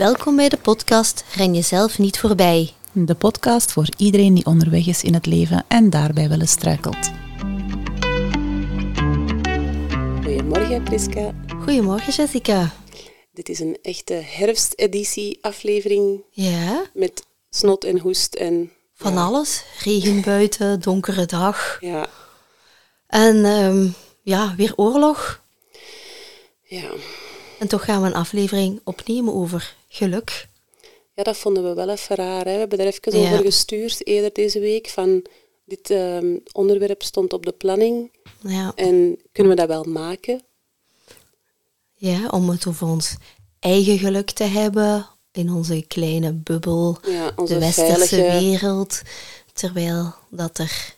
Welkom bij de podcast Ren jezelf niet voorbij. De podcast voor iedereen die onderweg is in het leven en daarbij wel eens struikelt. Goedemorgen, Priska. Goedemorgen, Jessica. Dit is een echte herfsteditie-aflevering Ja, met snot en hoest en... van alles. Regen buiten, donkere dag. Ja, En ehm, ja, weer oorlog. ja. En toch gaan we een aflevering opnemen over geluk. ja, dat vonden we wel even raar. Hè? We hebben er even Ja. over gestuurd eerder deze week. Van dit ehm, onderwerp stond op de planning Ja, en kunnen we dat wel maken? ja, om het over ons eigen geluk te hebben in onze kleine bubbel, Ja, onze de westerse veilige... wereld. Terwijl dat er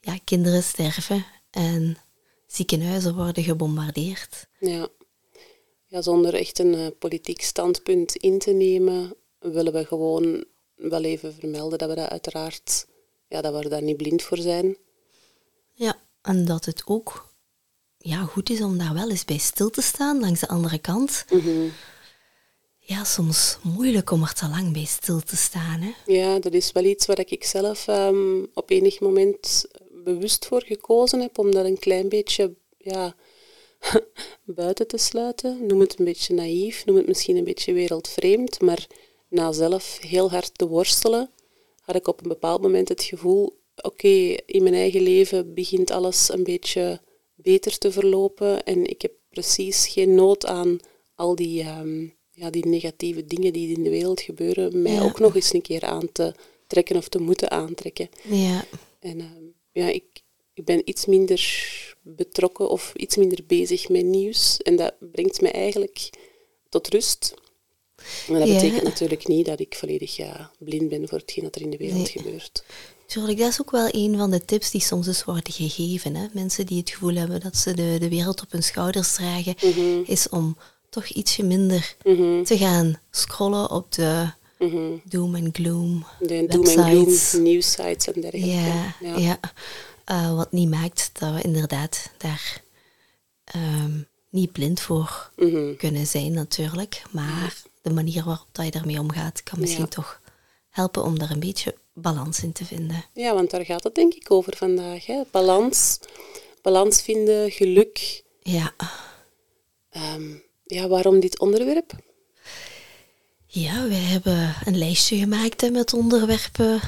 ja, kinderen sterven en ziekenhuizen worden gebombardeerd. Ja. Ja, zonder echt een eh, politiek standpunt in te nemen, willen we gewoon wel even vermelden dat we dat uiteraard... Ja, dat we daar niet blind voor zijn. Ja, en dat het ook ja, goed is om daar wel eens bij stil te staan langs de andere kant. Mhm. Ja, soms moeilijk om er te lang bij stil te staan. Hè? Ja, dat is wel iets waar ik zelf ehm, op enig moment bewust voor gekozen heb, om dat een klein beetje ja, buiten te sluiten. Noem het een beetje naïef, noem het misschien een beetje wereldvreemd, maar na zelf heel hard te worstelen, had ik op een bepaald moment het gevoel, oké, in mijn eigen leven begint alles een beetje beter te verlopen en ik heb precies geen nood aan al die, ehm, ja, die negatieve dingen die in de wereld gebeuren, mij Ja. ook nog eens een keer aan te trekken of te moeten aantrekken. Ja, En ehm, ja, ik, ik ben iets minder betrokken of iets minder bezig met nieuws. En dat brengt me eigenlijk tot rust. Maar dat Ja. betekent natuurlijk niet dat ik volledig ja, blind ben voor hetgeen dat er in de wereld Nee. gebeurt. tuurlijk, dat is ook wel een van de tips die soms eens worden gegeven. Hè? Mensen die het gevoel hebben dat ze de, de wereld op hun schouders dragen, Mhm. is om toch ietsje minder Mhm, te gaan scrollen op de mhm. doom en gloom De doom en gloom nieuwsites en dergelijke. Ja, ja. Eh, wat niet maakt dat we inderdaad daar ehm, niet blind voor Mhm. kunnen zijn natuurlijk. Maar de manier waarop dat je daarmee omgaat kan misschien Ja. toch helpen om daar een beetje balans in te vinden. Ja, want daar gaat het denk ik over vandaag. Hè. Balans, balans vinden, geluk. Ja, Ehm, ja, waarom dit onderwerp? ja we hebben een lijstje gemaakt hè, met onderwerpen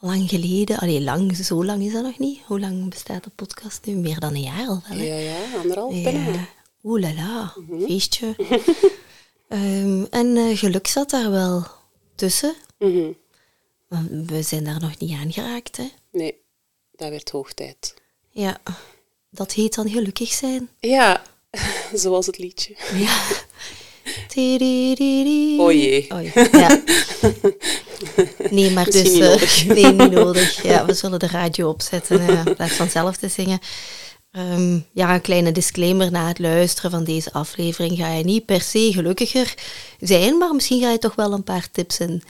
lang geleden. Allee, lang, zo lang is dat nog niet. Hoe lang bestaat de podcast nu? Meer dan een jaar al wel. hè? Ja, ja, anderhalf bijna. Ja, oeh la la, feestje. Ehm, en eh, geluk zat daar wel tussen. Mhm. We zijn daar nog niet aan geraakt, hè. Nee, dat werd hoog tijd. Ja, dat heet dan gelukkig zijn. Ja, zoals het liedje. Ja. O jee. Oei, ja. Nee, maar dus... niet eh, nodig. nee, niet nodig. Ja, we zullen de radio opzetten eh, in plaats van zelf te zingen. Ehm, ja, een kleine disclaimer na het luisteren van deze aflevering ga je niet per se gelukkiger zijn, maar misschien ga je toch wel een paar tips en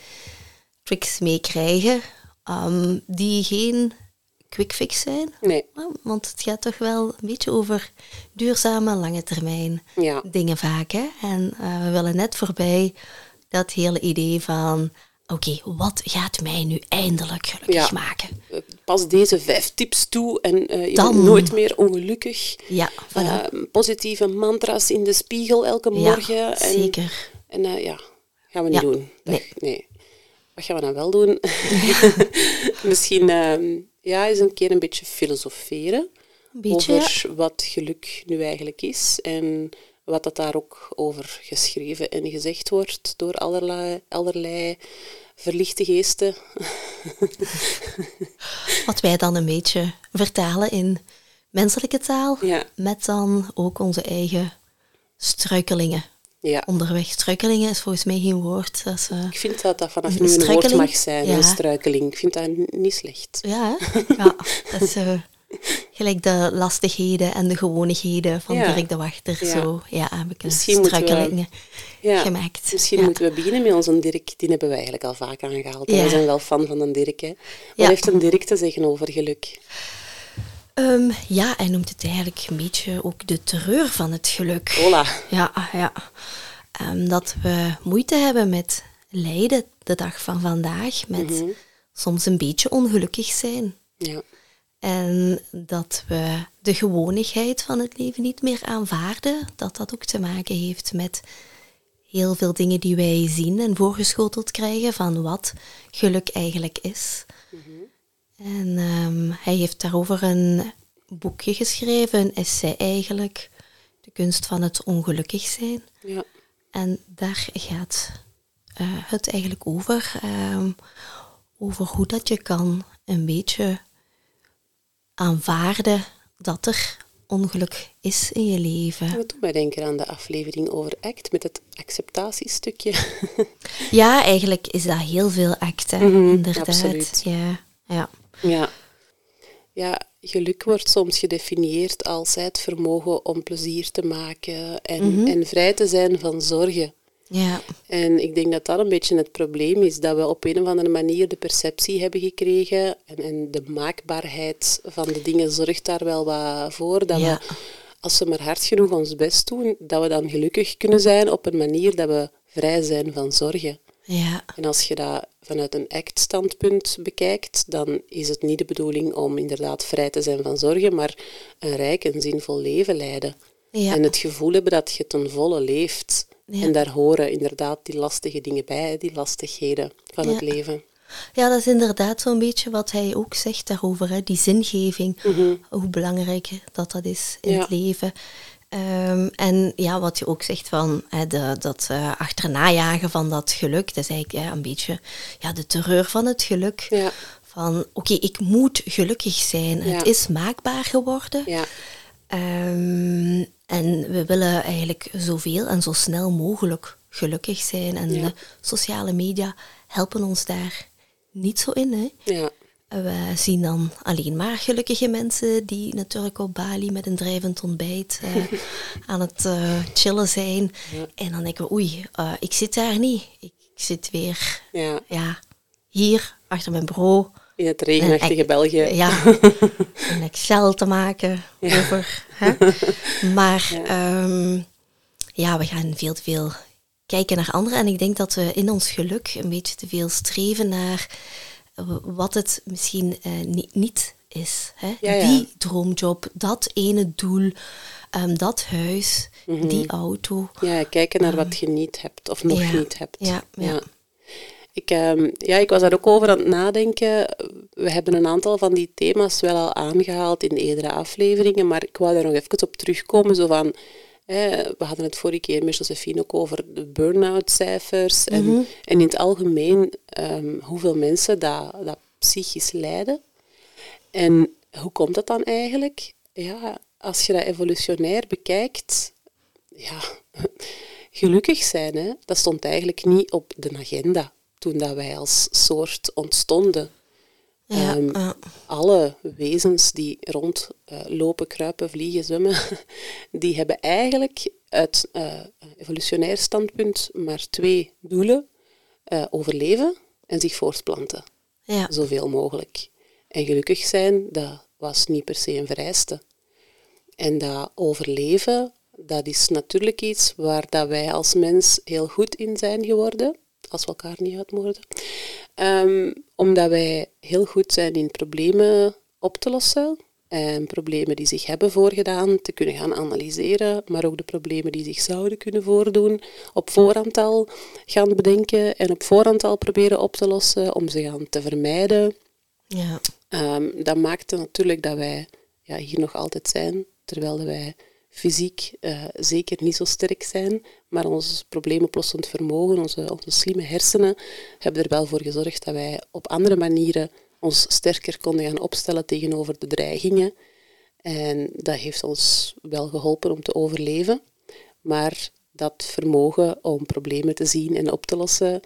tricks meekrijgen ehm, die geen quick fix zijn. Nee, Want het gaat toch wel een beetje over duurzame, lange termijn ja. dingen vaak. Hè? En eh, we willen net voorbij dat hele idee van... Oké, wat gaat mij nu eindelijk gelukkig Ja. maken? Pas deze vijf tips toe en eh, je Dan. bent nooit meer ongelukkig. Ja, voilà. Eh, positieve mantra's in de spiegel elke morgen. ja, en, zeker. En eh, ja, gaan we niet doen. Nee. nee. Wat gaan we dan wel doen? Misschien ehm, ja, eens een keer een beetje filosoferen. Ja. over wat geluk nu eigenlijk is en wat dat daar ook over geschreven en gezegd wordt door allerlei, allerlei verlichte geesten. Wat wij dan een beetje vertalen in menselijke taal. Ja. Met dan ook onze eigen struikelingen. Ja, Onderweg. Struikelingen is volgens mij geen woord. Dat is, eh, ik vind dat dat vanaf nu een woord mag zijn, Ja. een struikeling. Ik vind dat niet slecht. Ja, hè? ja dat is eh, gelijk de lastigheden en de gewonigheden van Ja. Dirk de Wachter. Ja. Zo, ja, heb ik Misschien we- struikelingen Ja. gemaakt. Misschien moeten we beginnen met onze Dirk. Die hebben we eigenlijk al vaak aangehaald. We zijn wel fan van een Dirk. Hè. Wat heeft een Dirk te zeggen over geluk? Ehm, ja, hij noemt het eigenlijk een beetje ook de terreur van het geluk. Hola. Ja, ja. ehm, dat we moeite hebben met lijden de dag van vandaag, met Mhm. soms een beetje ongelukkig zijn. Ja. En dat we de gewonigheid van het leven niet meer aanvaarden, dat dat ook te maken heeft met heel veel dingen die wij zien en voorgeschoteld krijgen van wat geluk eigenlijk is. En ehm, hij heeft daarover een boekje geschreven, een essay eigenlijk, De kunst van het ongelukkig zijn. Ja. En daar gaat eh, het eigenlijk over, ehm, over hoe dat je kan een beetje aanvaarden dat er ongeluk is in je leven. Dat doet mij denken aan de aflevering over ACT met het acceptatiestukje. Ja, eigenlijk is dat heel veel act, hè, Mhm, inderdaad. absoluut. Ja, ja. Ja. Ja, geluk wordt soms gedefinieerd als het vermogen om plezier te maken en, en vrij te zijn van zorgen. ja. En ik denk dat dat een beetje het probleem is, dat we op een of andere manier de perceptie hebben gekregen en, en de maakbaarheid van de dingen zorgt daar wel wat voor, dat Ja. we, als we maar hard genoeg ons best doen, dat we dan gelukkig kunnen zijn op een manier dat we vrij zijn van zorgen. Ja. En als je dat vanuit een act-standpunt bekijkt, dan is het niet de bedoeling om inderdaad vrij te zijn van zorgen, maar een rijk en zinvol leven leiden. Ja. En het gevoel hebben dat je ten volle leeft. Ja. En daar horen inderdaad die lastige dingen bij, die lastigheden van het leven. Ja, dat is inderdaad zo'n beetje wat hij ook zegt daarover, hè? die zingeving. Hoe belangrijk dat dat is in het leven. Ehm, en ja, wat je ook zegt van de, dat eh achterna jagen van dat geluk, dat is eigenlijk een beetje ja, de terreur van het geluk. Ja, Van oké, ik moet gelukkig zijn. Ja. Het is maakbaar geworden. ja, Ehm, en we willen eigenlijk zoveel en zo snel mogelijk gelukkig zijn. En de sociale media helpen ons daar niet zo in. Hè? ja, We zien dan alleen maar gelukkige mensen die natuurlijk op Bali met een drijvend ontbijt eh, aan het eh, chillen zijn. En dan denken we, oei, eh, ik zit daar niet. Ik, ik zit weer ja. ja, hier achter mijn bureau. In het regenachtige België. Ja, een Excel te maken over. Hè? Maar ja. ja, we gaan veel te veel kijken naar anderen. En ik denk dat we in ons geluk een beetje te veel streven naar wat het misschien uh, niet, niet is. Hè? Ja, ja. Die droomjob, dat ene doel, um, dat huis, mm -hmm. die auto. Ja, kijken naar um, wat je niet hebt of nog ja, niet hebt. Ja, ja. Ik, um, ja, ik was daar ook over aan het nadenken. We hebben een aantal van die thema's wel al aangehaald in eerdere afleveringen, maar ik wou daar nog even op terugkomen. Zo van, eh, we hadden het vorige keer met Josephine ook over de burn-out cijfers en, mm -hmm. en in het algemeen um, hoeveel mensen dat, dat psychisch lijden. En hoe komt dat dan eigenlijk? Ja, als je dat evolutionair bekijkt, ja, gelukkig zijn, hè, dat stond eigenlijk niet op de agenda toen dat wij als soort ontstonden. Ja, um, uh. Alle wezens die rondlopen, uh, kruipen, vliegen, zwemmen, die hebben eigenlijk uit uh, evolutionair standpunt maar twee doelen. uh, overleven en zich voortplanten. Ja. Zoveel mogelijk. En gelukkig zijn, dat was niet per se een vereiste. En dat overleven, dat is natuurlijk iets waar dat wij als mens heel goed in zijn geworden als we elkaar niet uitmoorden. Um, omdat wij heel goed zijn in problemen op te lossen. En problemen die zich hebben voorgedaan te kunnen gaan analyseren, maar ook de problemen die zich zouden kunnen voordoen, op voorhand al gaan bedenken en op voorhand al proberen op te lossen om ze gaan te vermijden. Ja. Um, dat maakte natuurlijk dat wij ja, hier nog altijd zijn, terwijl wij fysiek uh, zeker niet zo sterk zijn, maar ons probleemoplossend vermogen, onze, slimme hersenen, hebben er wel voor gezorgd dat wij op andere manieren ons sterker konden gaan opstellen tegenover de dreigingen. En dat heeft ons wel geholpen om te overleven. Maar dat vermogen om problemen te zien en op te lossen,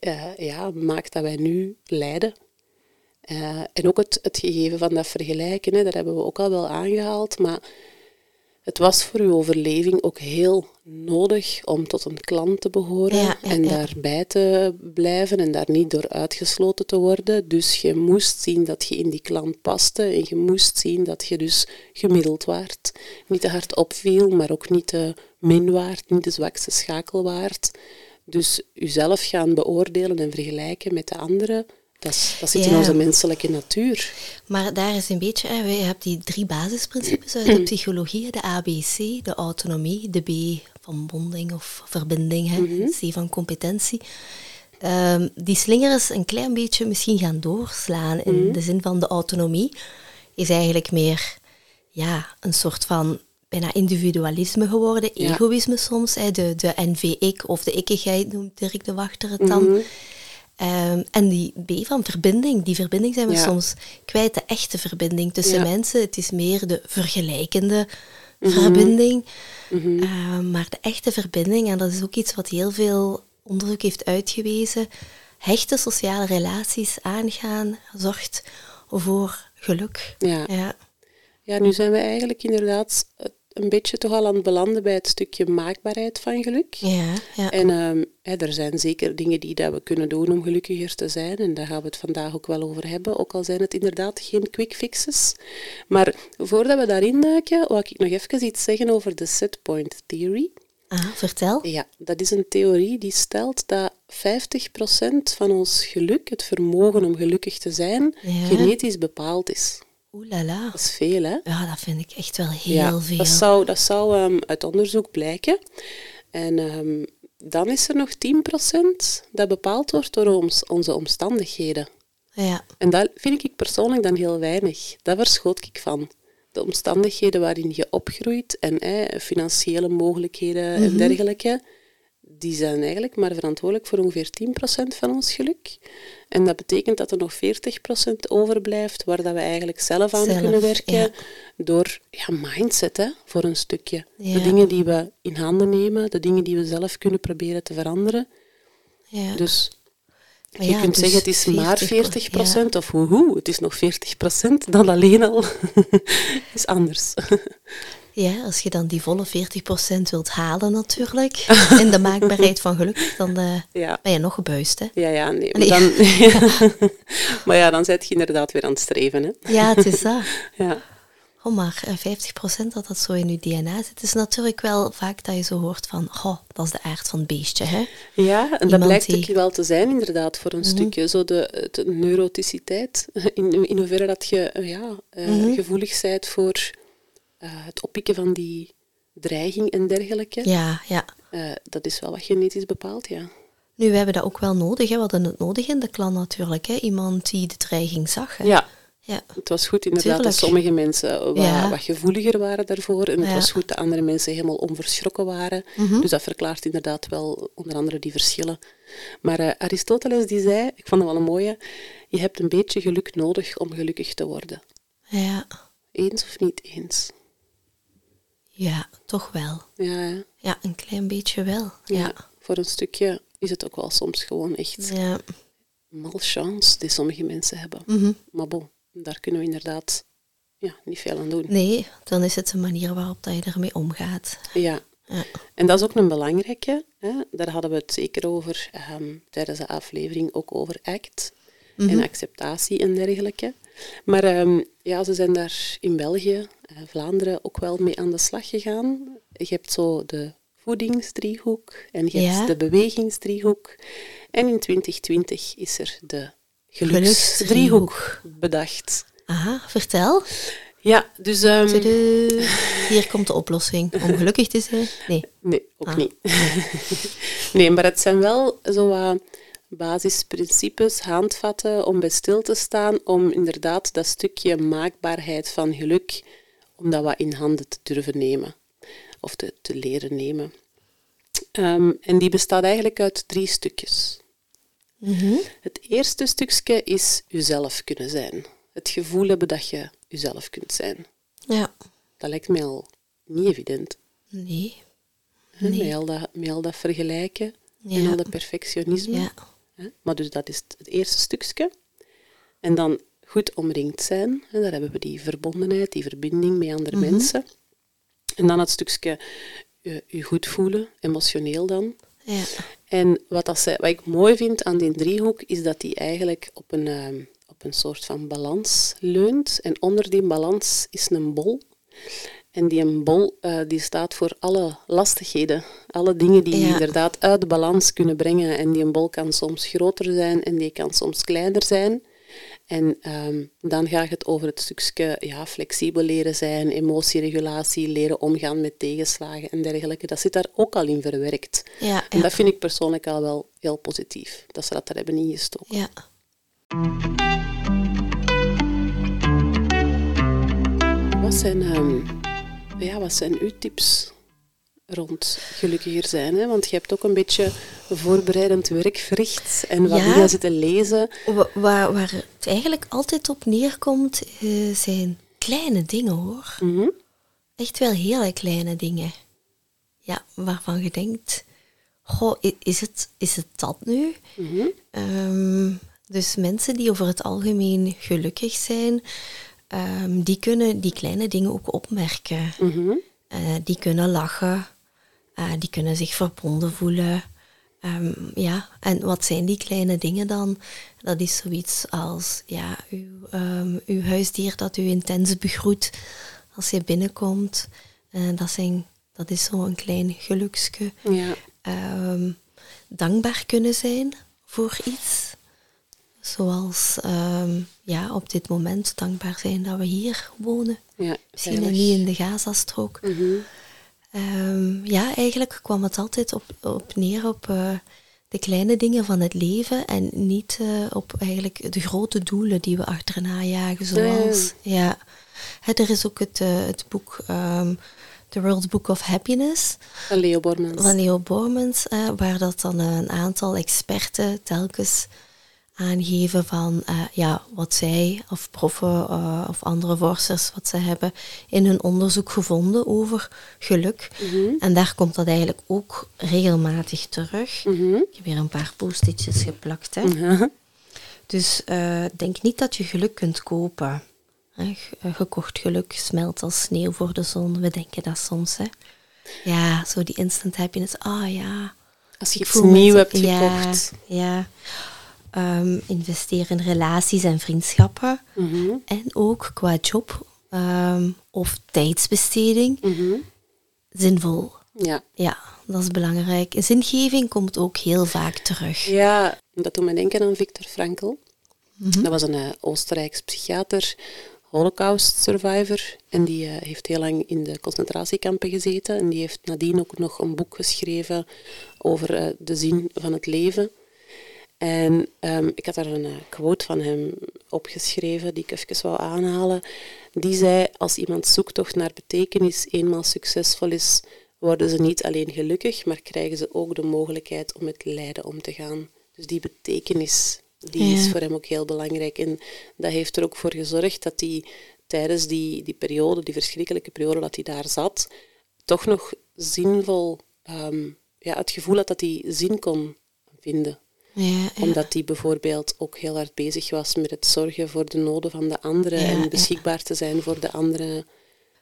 uh, ja, maakt dat wij nu lijden. Uh, en ook het, het gegeven van dat vergelijken, dat hebben we ook al wel aangehaald, maar het was voor uw overleving ook heel nodig om tot een klant te behoren Ja, ja, en ja. daarbij te blijven en daar niet door uitgesloten te worden. Dus je moest zien dat je in die klant paste en je moest zien dat je dus gemiddeld waart. Niet te hard opviel, maar ook niet te min waart, niet de zwakste schakel waart. Dus jezelf gaan beoordelen en vergelijken met de anderen, dat, is- dat zit in onze menselijke natuur. Maar daar is een beetje, hè, je hebt die drie basisprincipes uit de psychologie, hè, de ABC, de autonomie, de B van bonding of verbinding, hè, C van competentie. Ehm, die slingeren is een klein beetje misschien gaan doorslaan in de zin van de autonomie is eigenlijk meer ja, een soort van bijna individualisme geworden, Ja. egoïsme soms, hè, de, de NV-ik of de ikkigheid noemt Dirk de Wachter het dan. Ehm, en die B van verbinding, die verbinding zijn we Ja. soms kwijt, de echte verbinding tussen Ja. mensen. Het is meer de vergelijkende verbinding. Mhm. Ehm, maar de echte verbinding, en dat is ook iets wat heel veel onderzoek heeft uitgewezen, hechte sociale relaties aangaan, zorgt voor geluk. Ja. Ja. Ja, nu zijn we eigenlijk inderdaad een beetje toch al aan het belanden bij het stukje maakbaarheid van geluk. Ja, ja. En ehm, hè, er zijn zeker dingen die dat we kunnen doen om gelukkiger te zijn. En daar gaan we het vandaag ook wel over hebben. Ook al zijn het inderdaad geen quick fixes. Maar voordat we daarin duiken, wou ik nog even iets zeggen over de setpoint theory. Ah, vertel. Ja, dat is een theorie die stelt dat 50% van ons geluk, het vermogen om gelukkig te zijn, Ja. genetisch bepaald is. Oeh la la. Dat is veel, hè? Ja, dat vind ik echt wel heel ja, veel. Dat zou, dat zou ehm, uit onderzoek blijken. En ehm, dan is er nog 10% dat bepaald wordt door ons, onze omstandigheden. Ja, En dat vind ik persoonlijk dan heel weinig. Daar verschoot ik van. De omstandigheden waarin je opgroeit en eh, financiële mogelijkheden en dergelijke, die zijn eigenlijk maar verantwoordelijk voor ongeveer 10% van ons geluk. En dat betekent dat er nog 40% overblijft waar dat we eigenlijk zelf aan Zelf, kunnen werken ja. door ja, mindset hè, voor een stukje. Ja. De dingen die we in handen nemen, de dingen die we zelf kunnen proberen te veranderen. ja. Dus Maar je ja, kunt dus zeggen het is maar 40%, 40% of woehoe, het is nog 40%, dan alleen al is anders. Ja, als je dan die volle 40% wilt halen natuurlijk, in de maakbaarheid van geluk, dan eh, Ja, ben je nog gebuist, hè? ja, ja nee. Maar, dan, maar ja, dan zit je inderdaad weer aan het streven. Hè. Ja, het is dat. Ja. Oh, maar eh, 50% dat dat zo in je DNA zit, is natuurlijk wel vaak dat je zo hoort van, oh, dat is de aard van het beestje, hè? ja, en dat blijkt die- ook wel te zijn inderdaad voor een stukje. Zo de, de neuroticiteit, in, in hoeverre dat je eh, ja, eh, gevoelig bent voor eh, het oppikken van die dreiging en dergelijke. Ja, ja. Eh, dat is wel wat genetisch bepaald, ja. Nu, we hebben dat ook wel nodig, hè? We hadden het nodig in de klan natuurlijk, hè? Iemand die de dreiging zag, hè? Ja, Ja, Het was goed inderdaad Tuurlijk. dat sommige mensen wat, Ja. wat gevoeliger waren daarvoor. En het Ja. Mhm. was goed dat andere mensen helemaal onverschrokken waren. Dus dat verklaart inderdaad wel onder andere die verschillen. Maar eh, Aristoteles die zei, ik vond dat wel een mooie, je hebt een beetje geluk nodig om gelukkig te worden. ja. Eens of niet eens? Ja, toch wel. Ja? Ja, een klein beetje wel. ja. Ja. voor een stukje is het ook wel soms gewoon echt Ja. malchance die sommige mensen hebben. Mhm. Maar bon, daar kunnen we inderdaad ja, niet veel aan doen. Nee, dan is het de manier waarop dat je ermee omgaat. Ja, Ja. En dat is ook een belangrijke. Hè? Daar hadden we het zeker over ehm, tijdens de aflevering, ook over ACT en acceptatie en dergelijke. Maar ehm, ja, ze zijn daar in België, eh, Vlaanderen, ook wel mee aan de slag gegaan. Je hebt zo de voedingsdriehoek en je Ja. hebt de bewegingsdriehoek. En in 2020 is er de geluksdriehoek bedacht. Aha, vertel. Ja, dus... ehm. Hier komt de oplossing. Om gelukkig te zijn? Nee. Nee, ook Ah. niet. nee, maar het zijn wel zo wat basisprincipes, handvatten om bij stil te staan, om inderdaad dat stukje maakbaarheid van geluk, om dat wat in handen te durven nemen. Of te, te leren nemen. Ehm, en die bestaat eigenlijk uit drie stukjes. Mhm. Het eerste stukje is jezelf kunnen zijn. Het gevoel hebben dat je jezelf kunt zijn. Ja. Dat lijkt mij al niet evident. Nee. Nee. Met, al dat, met al dat vergelijken en al dat perfectionisme. Ja. Maar dus dat is het eerste stukje. En dan goed omringd zijn. Hè, daar hebben we die verbondenheid, die verbinding met andere Mhm. mensen. En dan het stukje je, je goed voelen, emotioneel dan. Ja. En wat, dat zij, wat ik mooi vind aan die driehoek, is dat die eigenlijk op een, ehm, op een soort van balans leunt. En onder die balans is een bol. En die een bol eh, die staat voor alle lastigheden. Alle dingen die je Ja. inderdaad uit de balans kunnen brengen. En die een bol kan soms groter zijn en die kan soms kleiner zijn. En ehm, dan gaat het over het stukje ja, flexibel leren zijn, emotieregulatie, leren omgaan met tegenslagen en dergelijke. Dat zit daar ook al in verwerkt. Ja, En dat vind ik persoonlijk al wel heel positief, dat ze dat daar hebben ingestoken. ja. Wat zijn, ehm, ja, wat zijn uw tips rond gelukkiger zijn? Hè? Want je hebt ook een beetje voorbereidend werk verricht en wat Ja. zitten lezen. Wa- Waar, waar het eigenlijk altijd op neerkomt, eh, zijn kleine dingen hoor. Mhm. Echt wel hele kleine dingen. Ja, waarvan je denkt, goh, is het, is het dat nu? Mhm. Ehm, dus mensen die over het algemeen gelukkig zijn, ehm, die kunnen die kleine dingen ook opmerken. Mhm. Eh, die kunnen lachen, eh, die kunnen zich verbonden voelen. Ehm, ja, en wat zijn die kleine dingen dan? Dat is zoiets als ja, uw, ehm, uw huisdier dat u intens begroet als je binnenkomt. Eh, dat, zijn, dat is zo'n klein geluksje. Ja. Dankbaar kunnen zijn voor iets. Zoals ja, op dit moment dankbaar zijn dat we hier wonen. Ja, Misschien niet in de Gazastrook. Ehm, ja, eigenlijk kwam het altijd op, op neer op eh, de kleine dingen van het leven en niet eh, op eigenlijk de grote doelen die we achterna jagen. Zoals, ja. Er is ook het, eh, het boek ehm, The World Book of Happiness Van Leo Bormans. van Leo Bormans, eh, waar dat dan een aantal experten telkens aangeven van eh, ja, wat zij of proffen eh, of andere vorsters wat ze hebben in hun onderzoek gevonden over geluk. Mhm. En daar komt dat eigenlijk ook regelmatig terug. Mhm. Ik heb hier een paar post-itjes geplakt. Hè. Mhm. Dus eh, denk niet dat je geluk kunt kopen. Hè, gekocht geluk smelt als sneeuw voor de zon. We denken dat soms. Hè. Ja, zo die instant happiness. Ah ja. Als je iets nieuw hebt ja, gekocht. Ja. Ehm, investeer in relaties en vriendschappen. Mhm. En ook qua job ehm, of tijdsbesteding. Mhm. Zinvol. Ja. Ja, dat is belangrijk. Zingeving komt ook heel vaak terug. ja, dat doet me denken aan Viktor Frankl. Mhm. Dat was een eh, Oostenrijks psychiater, holocaust survivor. En die eh, heeft heel lang in de concentratiekampen gezeten. En die heeft nadien ook nog een boek geschreven over eh, de zin van het leven. En ehm, ik had daar een eh, quote van hem opgeschreven die ik even wou aanhalen. Die zei, als iemand zoektocht naar betekenis eenmaal succesvol is, worden ze niet alleen gelukkig, maar krijgen ze ook de mogelijkheid om met lijden om te gaan. Dus die betekenis, die is voor hem ook heel belangrijk. En dat heeft er ook voor gezorgd dat hij tijdens die, die periode, die verschrikkelijke periode dat hij daar zat, toch nog zinvol, ehm, ja, het gevoel had dat hij zin kon vinden Ja, omdat hij bijvoorbeeld ook heel hard bezig was met het zorgen voor de noden van de anderen en beschikbaar te zijn voor de anderen.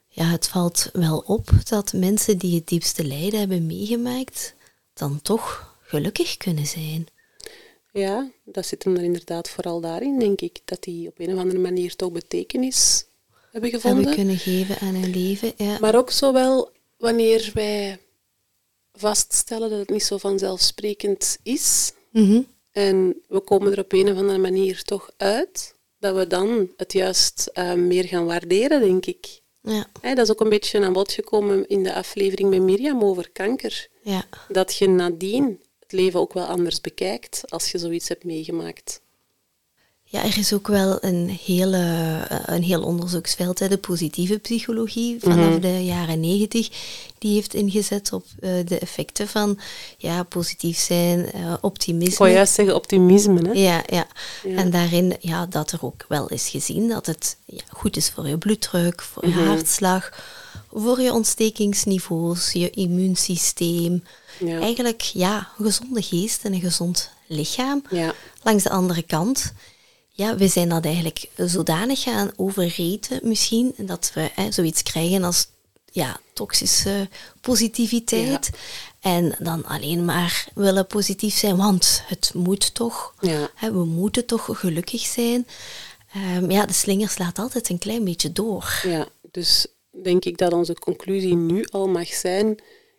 ja, het valt wel op dat mensen die het diepste lijden hebben meegemaakt, dan toch gelukkig kunnen zijn. Ja, dat zit hem dan inderdaad vooral daarin, denk ik. Dat die op een of andere manier toch betekenis hebben gevonden. Hebben kunnen geven aan hun leven. Ja. Maar ook zowel wanneer wij vaststellen dat het niet zo vanzelfsprekend is Mhm. en we komen er op een of andere manier toch uit, dat we dan het juist eh, meer gaan waarderen, denk ik. ja, dat is ook een beetje aan bod gekomen in de aflevering met Mirjam over kanker. ja. Dat je nadien het leven ook wel anders bekijkt als je zoiets hebt meegemaakt. Ja, er is ook wel een, hele, eh, een heel onderzoeksveld, hè, de positieve psychologie vanaf Mhm. de jaren negentig. Die heeft ingezet op eh, de effecten van ja, positief zijn, eh, Ik optimisme. wou juist zeggen optimisme. Hè? Ja, ja. Ja. En daarin ja, dat er ook wel is gezien dat het ja, goed is voor je bloeddruk, voor je Mhm. hartslag, voor je ontstekingsniveaus, je immuunsysteem. Ja. Eigenlijk ja, een gezonde geest en een gezond lichaam. Ja. Langs de andere kant, ja, we zijn dat eigenlijk zodanig gaan overreten misschien, dat we hè, zoiets krijgen als ja, toxische positiviteit. En dan alleen maar willen positief zijn, want het moet toch. Ja. Hè, we moeten toch gelukkig zijn. Ehm, ja, de slinger slaat altijd een klein beetje door. Ja, dus denk ik dat onze conclusie nu al mag zijn,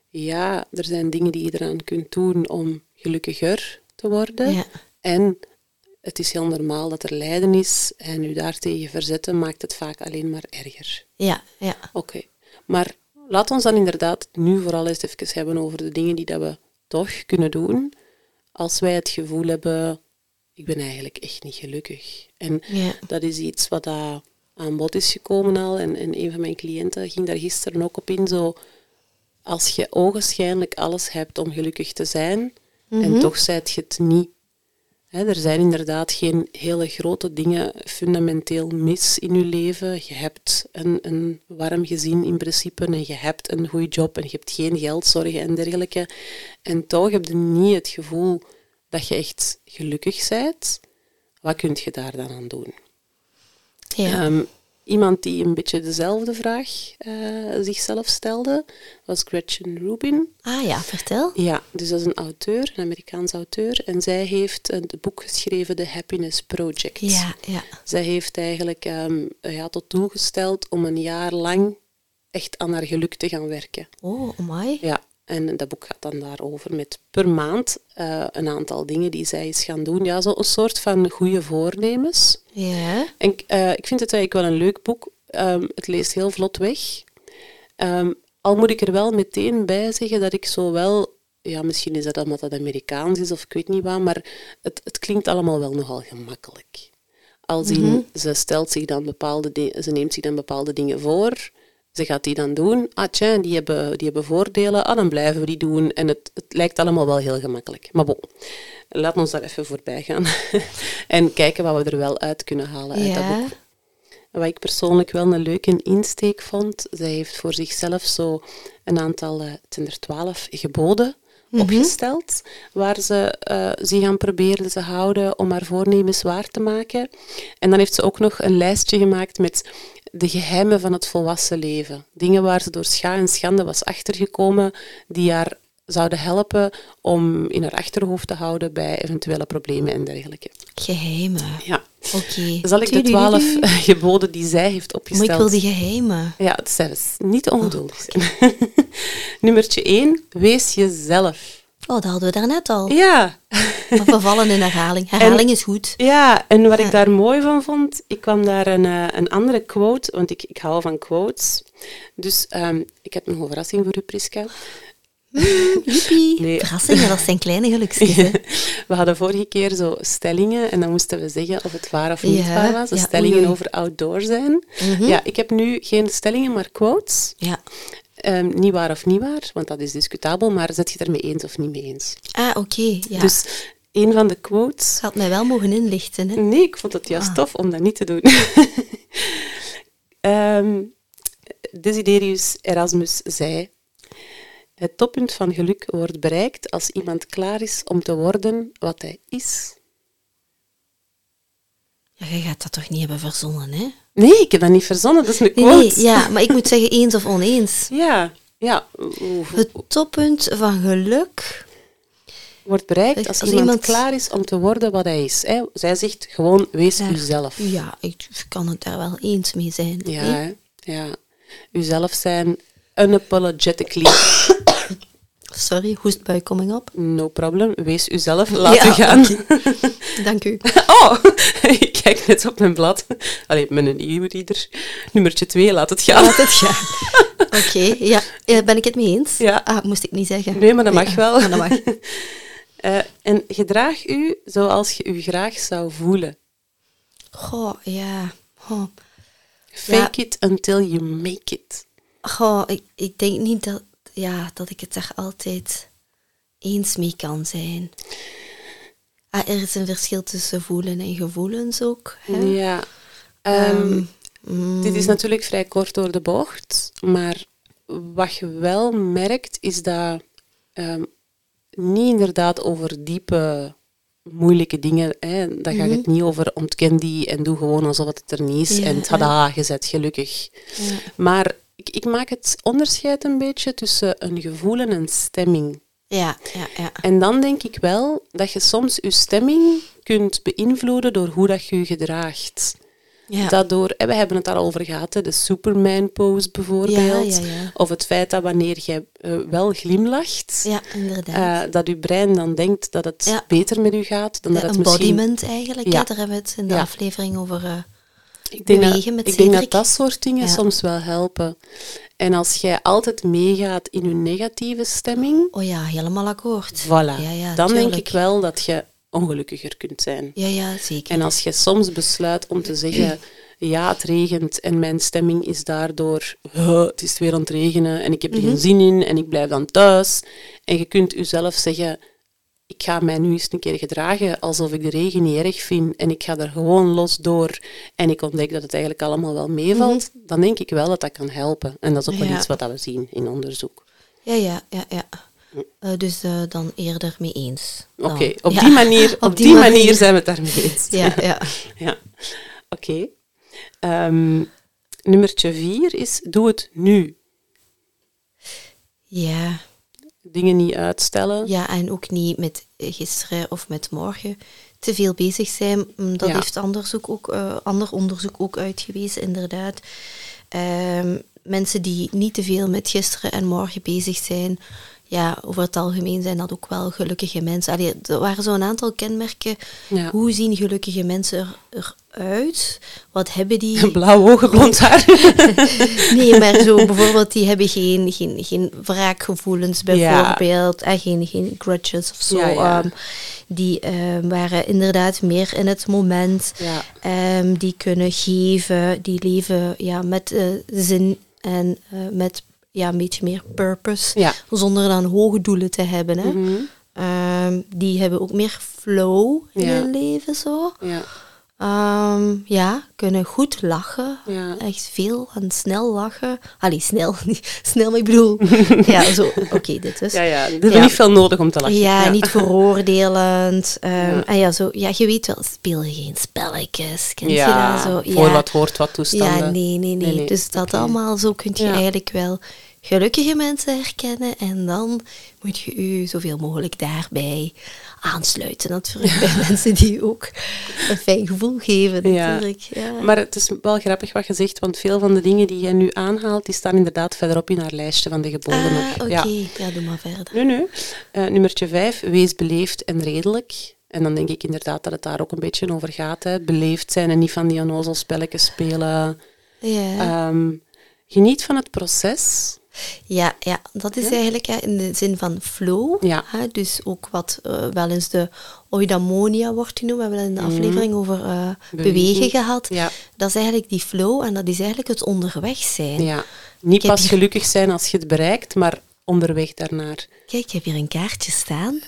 ja, er zijn dingen die je eraan kunt doen om gelukkiger te worden. Ja. En het is heel normaal dat er lijden is en u daartegen verzetten maakt het vaak alleen maar erger. Ja, ja. Oké, maar laat ons dan inderdaad nu vooral eens even hebben over de dingen die dat we toch kunnen doen als wij het gevoel hebben, ik ben eigenlijk echt niet gelukkig. En Ja. dat is iets wat daar aan bod is gekomen al. En, en een van mijn cliënten ging daar gisteren ook op in. Zo, als je ogenschijnlijk alles hebt om gelukkig te zijn, en toch zijt je het niet. Er zijn inderdaad geen hele grote dingen fundamenteel mis in je leven. Je hebt een, een warm gezin in principe en je hebt een goede job en je hebt geen geldzorgen en dergelijke. En toch heb je niet het gevoel dat je echt gelukkig bent. Wat kun je daar dan aan doen? ja. Ehm, iemand die een beetje dezelfde vraag eh, zichzelf stelde, was Gretchen Rubin. ah ja, vertel. Ja, dus dat is een auteur, een Amerikaans auteur. En zij heeft een boek geschreven, The Happiness Project. Ja, ja. Zij heeft eigenlijk ehm, ja, tot doel gesteld om een jaar lang echt aan haar geluk te gaan werken. Oh, amai. Ja, en dat boek gaat dan daarover met per maand eh, een aantal dingen die zij is gaan doen. Ja, zo een soort van goede voornemens. Ja. En ik, eh, ik vind het eigenlijk wel een leuk boek. Ehm, het leest heel vlot weg. Ehm, al moet ik er wel meteen bij zeggen dat ik zo wel... Ja, misschien is dat omdat het Amerikaans is of ik weet niet wat, maar het, het klinkt allemaal wel nogal gemakkelijk. Als in, ze stelt zich dan bepaalde ze neemt zich dan bepaalde dingen voor, ze gaat die dan doen. Ah, tja, die hebben, die hebben voordelen, ah, dan blijven we die doen. En het, het lijkt allemaal wel heel gemakkelijk. Maar bon, laat ons daar even voorbij gaan. en kijken wat we er wel uit kunnen halen uit dat boek. Wat ik persoonlijk wel een leuke insteek vond, zij heeft voor zichzelf zo een aantal, eh, het zijn er twaalf geboden opgesteld, waar ze eh, zich aan probeerde te houden om haar voornemens waar te maken. En dan heeft ze ook nog een lijstje gemaakt met de geheimen van het volwassen leven. Dingen waar ze door scha en schande was achtergekomen, die haar zouden helpen om in haar achterhoofd te houden bij eventuele problemen en dergelijke. Geheimen. Ja. Oké. Zal ik de twaalf geboden die zij heeft Maar opgesteld... ik wil die geheimen. Ja, het is niet ongeduldig zijn. Nummertje 1, wees jezelf. Oh, dat hadden we daarnet al. Ja. Maar we vallen in herhaling. Herhaling is goed. Ja, en wat Ja. ik daar mooi van vond, ik kwam daar een, eh, een andere quote, want ik, ik hou van quotes. Dus ehm, ik heb nog een verrassing voor u, Priska. Joepie. Nee. Verrassingen, dat zijn kleine gelukjes. We hadden vorige keer zo stellingen en dan moesten we zeggen of het waar of niet Ja, waar was. Ja, stellingen oei, over outdoor zijn. Mhm. Ja, ik heb nu geen stellingen, maar quotes. Ja. Ehm, niet waar of niet waar, want dat is discutabel, maar zet je het ermee eens of niet mee eens? Ah, oké. Ja. Dus een van de quotes. Je had mij wel mogen inlichten. Hè? Nee, ik vond het juist Ah. tof om dat niet te doen. Ehm, Desiderius Erasmus zei: Het toppunt van geluk wordt bereikt als iemand klaar is om te worden wat hij is. Ja, je gaat dat toch niet hebben verzonnen, hè? Nee, ik heb dat niet verzonnen, dat is een quote. nee, ja, maar ik moet zeggen eens of oneens. ja, ja, Het toppunt van geluk. wordt bereikt als, Als iemand, iemand- klaar is om te worden wat hij is. Hè. Zij zegt gewoon: wees uzelf. Ja, ik kan het daar wel eens mee zijn. Ja, hè. ja. Uzelf zijn, unapologetically. Sorry, hoestbui coming up. No problem, wees uzelf, laat Ja, u gaan. Dank u. Oh, ik kijk net op mijn blad. Allee, een e-reader. Nummertje 2, laat het gaan. Laat het gaan. Oké, ja. Eh, Ben ik het mee eens? Ja. Ah, moest ik niet zeggen. Nee, maar dat mag Ja, wel. maar dat mag. Eh, en gedraag u zoals je u graag zou voelen. Goh, ja. Goh. Fake it until you make it. Goh, ik, ik denk niet dat, ja, dat ik het daar altijd eens mee kan zijn. Ah, er is een verschil tussen voelen en gevoelens ook. Hè? Ja. Ehm, mm, Dit is natuurlijk vrij kort door de bocht, maar wat je wel merkt is dat ehm, niet inderdaad over diepe, moeilijke dingen, hè, daar gaat het niet over ontken die en doe gewoon alsof het er niet is Ja, en tada, je bent gelukkig. ja. Maar ik, ik maak het onderscheid een beetje tussen een gevoel en een stemming. Ja, ja, ja. En dan denk ik wel dat je soms je stemming kunt beïnvloeden door hoe dat je je gedraagt. ja. Daardoor, hè, we hebben het daar al over gehad, hè, de Superman-pose bijvoorbeeld. Ja, ja, ja. Of het feit dat wanneer je eh, wel glimlacht, ja, inderdaad. eh, dat je brein dan denkt dat het beter met u gaat. Dan de dat het misschien... embodiment eigenlijk, Ja. daar hebben we het in de aflevering over. eh, Ik denk, dat, bewegen met ik denk dat soort dingen Ja. soms wel helpen. En als jij altijd meegaat in je negatieve stemming, oh ja, helemaal akkoord. voilà, Ja, ja, dan denk ik wel dat je ongelukkiger kunt zijn. Ja, ja, zeker. En als je soms besluit om te zeggen, ja, het regent en mijn stemming is daardoor, "Huh, het is weer aan het regenen en ik heb er Mhm. geen zin in en ik blijf dan thuis. En je kunt jezelf zeggen, ik ga mij nu eens een keer gedragen alsof ik de regen niet erg vind en ik ga er gewoon los door en ik ontdek dat het eigenlijk allemaal wel meevalt, dan denk ik wel dat dat kan helpen. En dat is ook wel Mhm. Ja. iets wat we zien in onderzoek. Ja, ja, ja, ja. Eh, dus eh, dan eerder mee eens. Oké, op, Ja, die manier, op, die manier. zijn we het daarmee eens. Ja, ja. Ja, oké. Ehm, nummertje vier is doe het nu. ja. Dingen niet uitstellen. Ja, en ook niet met gisteren of met morgen te veel bezig zijn. Mm, Dat Ja. heeft onderzoek ook, eh, ander onderzoek ook uitgewezen, inderdaad. Ehm, mensen die niet te veel met gisteren en morgen bezig zijn, ja, over het algemeen zijn dat ook wel gelukkige mensen. Allee, er waren zo'n aantal kenmerken. Ja. Hoe zien gelukkige mensen er, eruit? Wat hebben die? Blauw ogen, blond haar. Nee, maar zo bijvoorbeeld, die hebben geen, geen, geen wraakgevoelens bijvoorbeeld. En geen, geen grudges of zo. Ja, ja. Ehm, die ehm, waren inderdaad meer in het moment. Ja. Ehm, die kunnen geven, die leven ja, met eh, zin en eh, met ja, een beetje meer purpose. Zonder dan hoge doelen te hebben. Hè. Mhm. Die hebben ook meer flow in hun leven. Zo. Ja. Ehm, ja, kunnen goed lachen. Ja. Echt veel en snel lachen. Allee, snel. Niet snel, maar ik bedoel... ja, zo. Oké, dit is... Ja, ja. Er is Ja. niet veel nodig om te lachen. Ja, niet veroordelend. Ehm, Ja. En ja, zo, ja, je weet wel, speel geen spelletjes. Ken Ja, je dat zo? voor wat hoort wat toestanden. Ja, nee, nee, nee. Nee, nee, Dus dat allemaal zo kun je eigenlijk wel gelukkige mensen herkennen. En dan moet je u zoveel mogelijk daarbij aansluiten. Natuurlijk bij mensen die ook een fijn gevoel geven, natuurlijk. Ja. Maar het is wel grappig wat je zegt, want veel van de dingen die jij nu aanhaalt, die staan inderdaad verderop in haar lijstje van de geboden. Ah, oké. Ja. Ja. doe maar verder. Nee, nee. Eh, nummertje vijf, wees beleefd en redelijk. En dan denk ik inderdaad dat het daar ook een beetje over gaat. Hè. Beleefd zijn en niet van die onnozelspelletjes spelen. Ja. Ehm, geniet van het proces. Ja, ja, dat is Ja. eigenlijk hè, in de zin van flow. Ja. Hè, dus ook wat eh, wel eens de eudaimonia wordt genoemd. We hebben het in de aflevering over eh, bewegen. Gehad. Ja. Dat is eigenlijk die flow en dat is eigenlijk het onderweg zijn. ja. Niet pas hier- gelukkig zijn als je het bereikt, maar onderweg daarnaar. Kijk, ik heb hier een kaartje staan.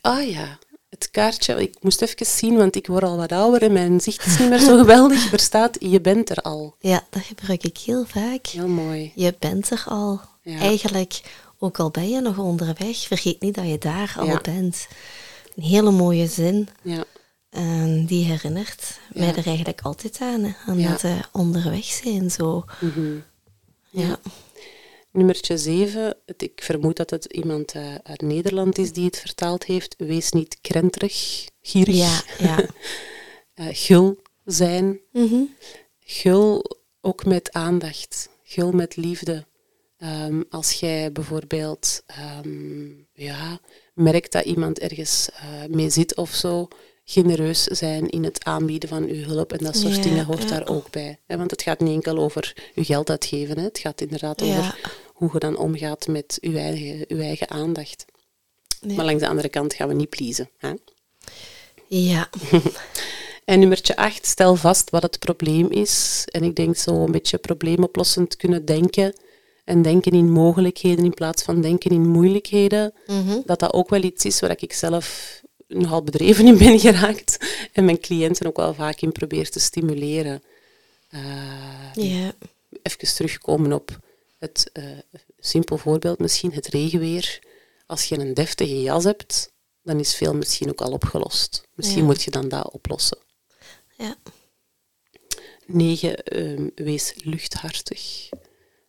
Ah ja, het kaartje. Ik moest even zien, want ik word al wat ouder en mijn zicht is niet meer zo geweldig. Er staat, je bent er al. Ja, dat gebruik ik heel vaak. Heel mooi. Je bent er al. Ja. Eigenlijk, ook al ben je nog onderweg, vergeet niet dat je daar al Ja. bent. Een hele mooie zin. Ja. En die herinnert mij er eigenlijk altijd aan. Aan dat eh, onderweg zijn. Zo. Mhm. Ja. Nummertje 7, ik vermoed dat het iemand eh, uit Nederland is die het vertaald heeft. Wees niet krenterig, gierig, Ja, ja. eh, gul zijn. Mhm. Gul ook met aandacht, gul met liefde. Ehm, als jij bijvoorbeeld ehm, ja, merkt dat iemand ergens eh, mee zit of zo, genereus zijn in het aanbieden van uw hulp en dat soort Ja, dingen hoort ja. daar ook bij. Hè? Want het gaat niet enkel over uw geld uitgeven, hè? het gaat inderdaad Ja. over hoe je dan omgaat met uw eigen, uw eigen aandacht. Ja. Maar langs de andere kant gaan we niet pleasen. Hè? Ja. En nummertje 8, stel vast wat het probleem is. En ik denk zo een beetje probleemoplossend kunnen denken. En denken in mogelijkheden in plaats van denken in moeilijkheden. Mhm. Dat dat ook wel iets is waar ik zelf nogal bedreven in ben geraakt. En mijn cliënten ook wel vaak in probeer te stimuleren. Eh, Ja. even terugkomen op het eh, simpel voorbeeld, misschien het regenweer. Als je een deftige jas hebt, dan is veel misschien ook al opgelost. Misschien Ja. moet je dan dat oplossen. Ja. 9. wees luchthartig.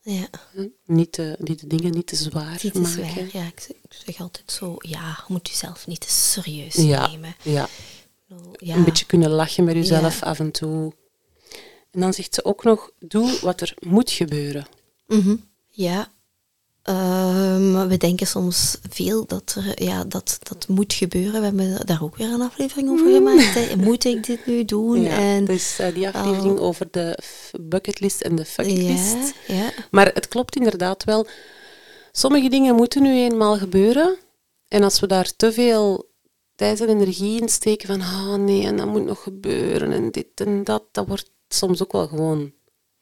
Ja? Niet, de, niet de dingen niet te zwaar niet te maken. zwaar. Ja, ik zeg, ik zeg altijd zo, ja, je moet jezelf niet te serieus Ja, nemen. ja. Ja. Een beetje kunnen lachen met jezelf Ja. af en toe. En dan zegt ze ook nog, doe wat er moet gebeuren. Mhm. Ja. Ehm, we denken soms veel dat er, ja, dat, dat moet gebeuren. We hebben daar ook weer een aflevering over gemaakt. Hè. Moet ik dit nu doen? Mm. Ja, en, is eh, die aflevering over de bucketlist en de fucketlist. ja, ja. Maar het klopt inderdaad wel. Sommige dingen moeten nu eenmaal gebeuren. En als we daar te veel tijd en energie in steken van, ah nee, en dat moet nog gebeuren en dit en dat, dat wordt soms ook wel gewoon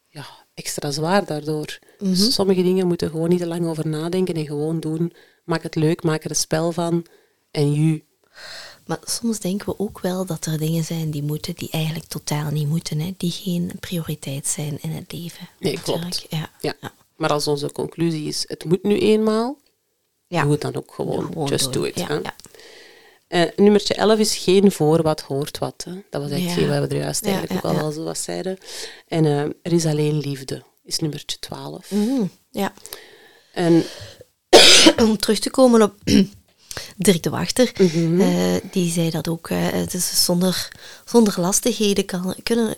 ja, extra zwaar daardoor. Mhm. Dus sommige dingen moeten gewoon niet te lang over nadenken en gewoon doen. Maak het leuk, maak er een spel van. En ju. Maar soms denken we ook wel dat er dingen zijn die moeten, die eigenlijk totaal niet moeten. Hè. Die geen prioriteit zijn in het leven. Nee, klopt. Ja. Ja. Ja. Maar als onze conclusie is, het moet nu eenmaal, Ja. doe het dan ook gewoon. Gewoon Just doen. do it. Ja, hè. Eh, nummertje 11 is geen voor wat hoort wat. Hè. Dat was eigenlijk Ja. wat we er juist Ja, eigenlijk ja, ook al wel zo wat zeiden. En eh, er is alleen liefde, is nummertje 12. Mhm, ja. En Om terug te komen op Dirk de Wachter, Mhm. eh, die zei dat ook. het is zonder, zonder lastigheden kan, kunnen,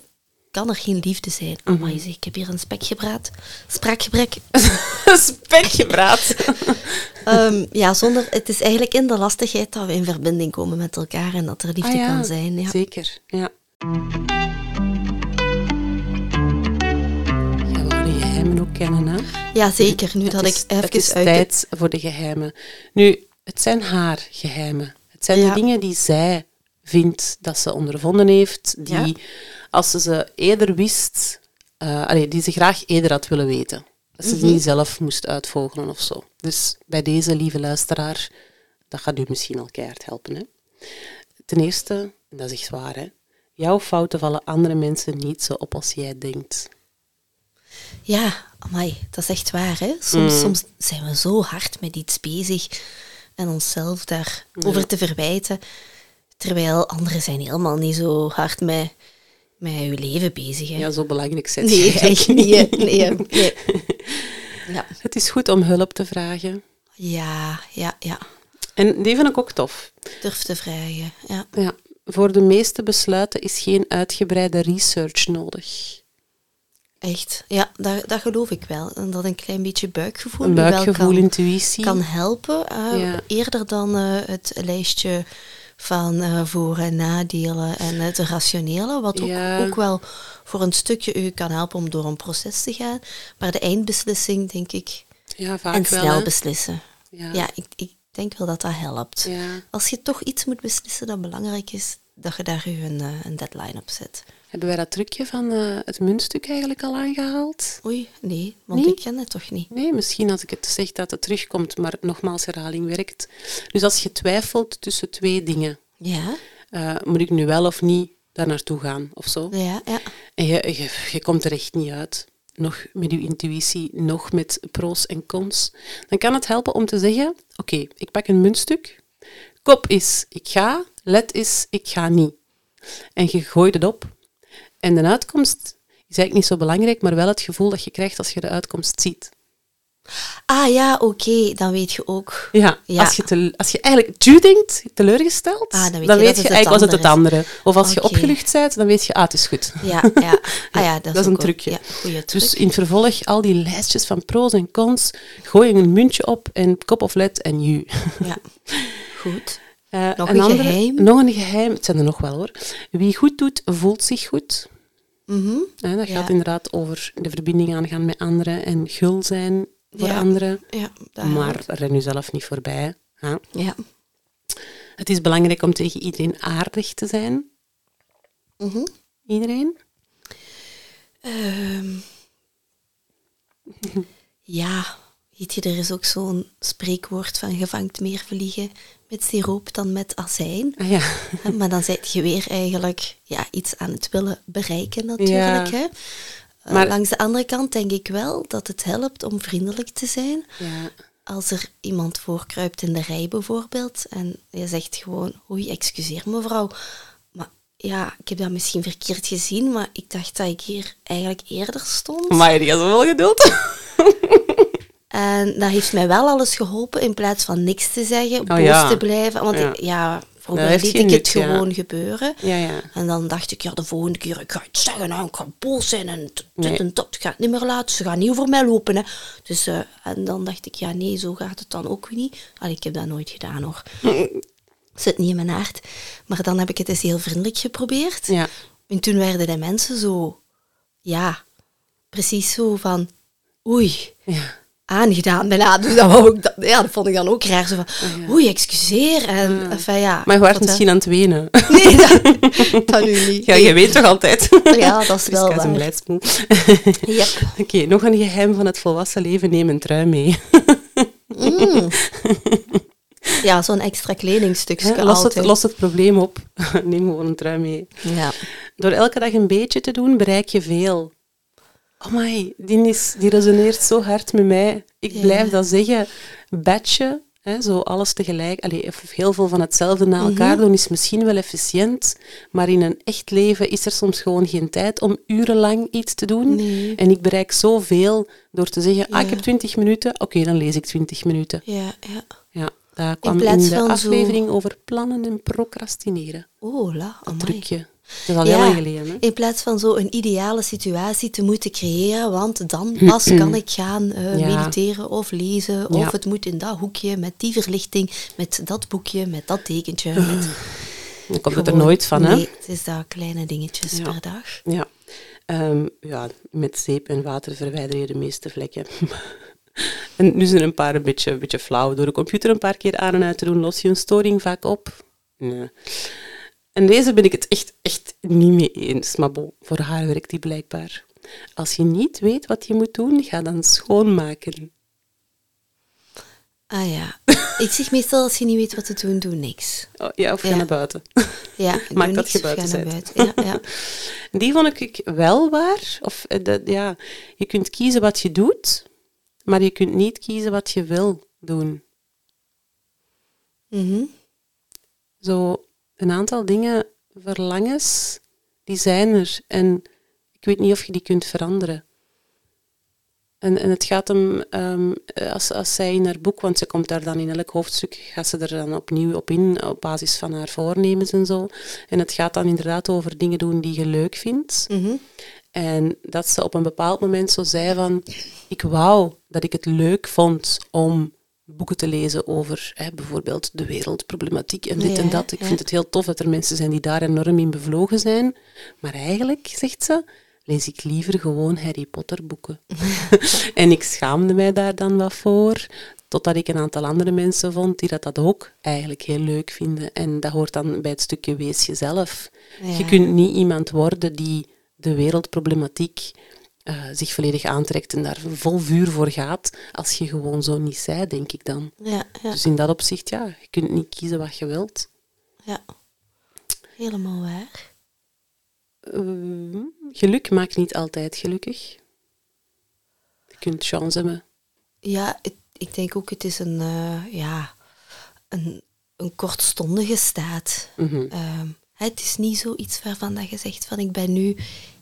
kan er geen liefde zijn. Mhm. Amai, zeg, ik heb hier een spekgebraad. Spraakgebrek. spekgebraad. Ehm, ja, zonder, het is eigenlijk in de lastigheid dat we in verbinding komen met elkaar en dat er liefde Ah ja, kan zijn. Ja. Zeker, ja. Jij wou de geheimen ook kennen, hè? ja, zeker. Nu dat het ik is, even het is uit tijd voor de geheimen. Nu, het zijn haar geheimen. Het zijn Ja. de dingen die zij vindt dat ze ondervonden heeft, die Ja. Als ze ze eerder wist, eh, allee, die ze graag eerder had willen weten. Dat ze ze niet zelf moest uitvogelen of zo. Dus bij deze lieve luisteraar, dat gaat u misschien al keihard helpen. Hè? Ten eerste, en dat is echt waar, hè? jouw fouten vallen andere mensen niet zo op als jij denkt. Ja, amai, dat is echt waar. Hè? Soms, Mm. soms zijn we zo hard met iets bezig en onszelf daarover te verwijten, terwijl anderen zijn helemaal niet zo hard met, met je leven bezig. Hè? Ja, zo belangrijk zijn nee, echt niet. Nee, nee. Ja. Het is goed om hulp te vragen. ja, ja, ja. En die vind ik ook tof. Durf te vragen. Ja. Ja, voor de meeste besluiten is geen uitgebreide research nodig. Echt, ja, dat, dat geloof ik wel. En dat een klein beetje buikgevoel, Een nu wel buikgevoel, kan, intuïtie. kan helpen. eh, Ja. Eerder dan eh, het lijstje van eh, voor- en nadelen en het rationele. Wat ook, Ja. ook wel voor een stukje u kan helpen om door een proces te gaan. Maar de eindbeslissing, denk ik, Ja, vaak en wel. snel beslissen. Ja. Ja, ik, ik denk wel dat dat helpt. Als je toch iets moet beslissen dat belangrijk is, dat je daar je een, eh, een deadline op zet. Hebben wij dat trucje van eh, het muntstuk eigenlijk al aangehaald? Oei, nee, want Nee? ik ken het toch niet. Nee, misschien als ik het zeg dat het terugkomt, maar nogmaals, herhaling werkt. Dus als je twijfelt tussen twee dingen, Ja, eh, moet ik nu wel of niet daar naartoe gaan of zo? ja, ja. En je, je, je komt er echt niet uit, nog met je intuïtie, nog met pro's en cons, dan kan het helpen om te zeggen, oké, ik pak een muntstuk. Kop is, ik ga. Let is, ik ga niet. En je gooit het op. En de uitkomst is eigenlijk niet zo belangrijk, maar wel het gevoel dat je krijgt als je de uitkomst ziet. Ah ja, oké, dan weet je ook. Ja, Ja. Als, je te, als je eigenlijk tu denkt, teleurgesteld, Ah, dan weet dan je weet eigenlijk was het het andere. Of als je opgelucht bent, dan weet je, ah, het is goed. Ja, ja. Ah, ja dat, Dat is een trucje. Goeie truc. Dus in vervolg al die lijstjes van pro's en cons, gooi je een muntje op en kop of let en ju. Ja, goed. Eh, Nog een geheim? Nog een geheim, het zijn er nog wel hoor. Wie goed doet, voelt zich goed. Mhm. Dat gaat inderdaad over de verbinding aangaan met anderen en gul zijn voor anderen. Maar ren u zelf niet voorbij. hè. Ja. Het is belangrijk om tegen iedereen aardig te zijn. Mhm. Iedereen. Ehm. ja, weet je, er is ook zo'n spreekwoord van je vangt meer vliegen met siroop dan met azijn. Ah, ja. Maar dan zit je weer eigenlijk ja, iets aan het willen bereiken Ja. natuurlijk. Hè? Eh, Maar- langs de andere kant denk ik wel dat het helpt om vriendelijk te zijn. ja. Als er iemand voorkruipt in de rij bijvoorbeeld en je zegt gewoon, oei, excuseer mevrouw, maar ja, ik heb dat misschien verkeerd gezien, maar ik dacht dat ik hier eigenlijk eerder stond. Maar die has wel geduld. En dat heeft mij wel alles geholpen in plaats van niks te zeggen, boos Oh ja. te blijven. Want Ja. ik, ja, vroeger liet ik het nut, gewoon gebeuren. Ja, ja. En dan dacht ik, ja, de volgende keer, ik ga iets zeggen, hè, ik ga boos zijn en dit Nee. en dat. Ik ga het niet meer laten, ze gaan niet over mij lopen. Hè. Dus, eh, en dan dacht ik, ja, nee, zo gaat het dan ook weer niet. Allee, ik heb dat nooit gedaan, hoor. Zit niet in mijn aard. Maar dan heb ik het eens heel vriendelijk geprobeerd. En toen werden de mensen zo, ja, precies zo van, oei, Ja. Aangedaan bijna. Dus dat, wou ik, dat, ja, dat vond ik dan ook raar. Zo van, oei, excuseer. En, enfin, ja, Maar je wordt hè. misschien aan het wenen. Nee, dat, dat nu niet. Ja, je weet toch altijd. Ja, dat is wel is een waar. blijdspoel. Yep. Oké, nog een geheim van het volwassen leven. Neem een trui mee. Ja, zo'n extra kledingstukje Hè, Los het, los het probleem op. Neem gewoon een trui mee. Ja. Door elke dag een beetje te doen, bereik je veel. Amai, die, is, die resoneert zo hard met mij. Ik Ja. blijf dat zeggen. Batchen, hè, zo alles tegelijk, allee, heel veel van hetzelfde na elkaar Mhm. doen, is misschien wel efficiënt, maar in een echt leven is er soms gewoon geen tijd om urenlang iets te doen. Nee. En ik bereik zoveel door te zeggen, ah, ik heb 20 minuten, oké, dan lees ik 20 minuten. Ja, ja. Ja, dat kwam in, plaats de zo- aflevering over plannen en procrastineren. Oh, la, amai. Trucje. Dat is al heel lang geleden, hè? In plaats van zo een ideale situatie te moeten creëren, want dan pas kan ik gaan eh, Ja. mediteren of lezen. Ja. Of het moet in dat hoekje, met die verlichting, met dat boekje, met dat tekentje. Met Dan komt het er nooit van, hè? Nee, het is dat kleine dingetjes Ja. per dag. Ja. Ehm, ja, met zeep en water verwijder je de meeste vlekken. en nu zijn er een paar een beetje, een beetje flauw. Door de computer een paar keer aan en uit te doen, los je een storing vaak op. Nee. En deze ben ik het echt, echt niet mee eens. Maar bon, voor haar werkt die blijkbaar. Als je niet weet wat je moet doen, ga dan schoonmaken. Ah ja. ik zeg meestal, als je niet weet wat te doen, doe niks. Oh, ja, of ga Ja. naar buiten. Ja, Maak dat je buiten naar bent. buiten. Ja, ja. Die vond ik wel waar. Of, eh, dat, ja, je kunt kiezen wat je doet, maar je kunt niet kiezen wat je wil doen. Mhm. Zo een aantal dingen, verlangens, die zijn er. En ik weet niet of je die kunt veranderen. En, en het gaat hem, ehm, als, als zij in haar boek, want ze komt daar dan in elk hoofdstuk, gaat ze er dan opnieuw op in, op basis van haar voornemens en zo. En het gaat dan inderdaad over dingen doen die je leuk vindt. Mhm. En dat ze op een bepaald moment zo zei van, ik wou dat ik het leuk vond om boeken te lezen over hè, bijvoorbeeld de wereldproblematiek en dit Ja, en dat. Ik ja. vind het heel tof dat er mensen zijn die daar enorm in bevlogen zijn. Maar eigenlijk, zegt ze, lees ik liever gewoon Harry Potter boeken. en ik schaamde mij daar dan wat voor, totdat ik een aantal andere mensen vond die dat, dat ook eigenlijk heel leuk vinden. En dat hoort dan bij het stukje wees jezelf. Ja. Je kunt niet iemand worden die de wereldproblematiek eh, zich volledig aantrekt en daar vol vuur voor gaat, als je gewoon zo niet zij, denk ik dan. Ja, ja, Dus in dat opzicht, ja, je kunt niet kiezen wat je wilt. ja. Helemaal waar. Eh, geluk maakt niet altijd gelukkig. Je kunt chance hebben. Ja, het- ik denk ook, het is een, eh, ja, een, een kortstondige staat. Mhm. Ehm, het is niet zoiets waarvan dat je zegt van ik ben nu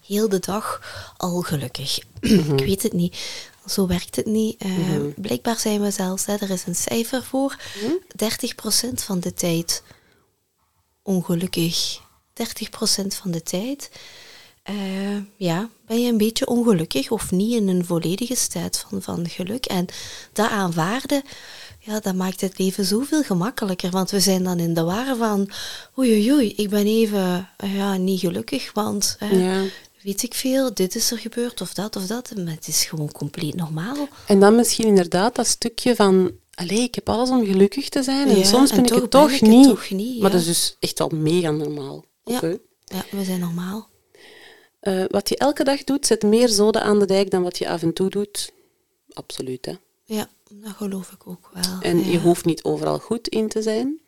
heel de dag al gelukkig. Mhm. ik weet het niet. Zo werkt het niet. Ehm, Blijkbaar zijn we zelfs, hè, er is een cijfer voor, Mhm. 30% van de tijd ongelukkig. 30% van de tijd eh, ja, ben je een beetje ongelukkig of niet in een volledige staat van, van geluk. En dat aanvaarden, ja, dat maakt het leven zoveel gemakkelijker. Want we zijn dan in de war van, oei oei oei, ik ben even eh, ja, niet gelukkig, want eh, Ja. Weet ik veel, dit is er gebeurd of dat of dat. Maar het is gewoon compleet normaal. En dan misschien inderdaad dat stukje van, allee, ik heb alles om gelukkig te zijn en Ja, soms en ben ik het toch ik het niet. toch niet, Maar dat is dus echt wel mega normaal. Ja. We zijn normaal. Eh, wat je elke dag doet, zet meer zoden aan de dijk dan wat je af en toe doet. Absoluut, hè. Ja, dat geloof ik ook wel. En ja. je hoeft niet overal goed in te zijn.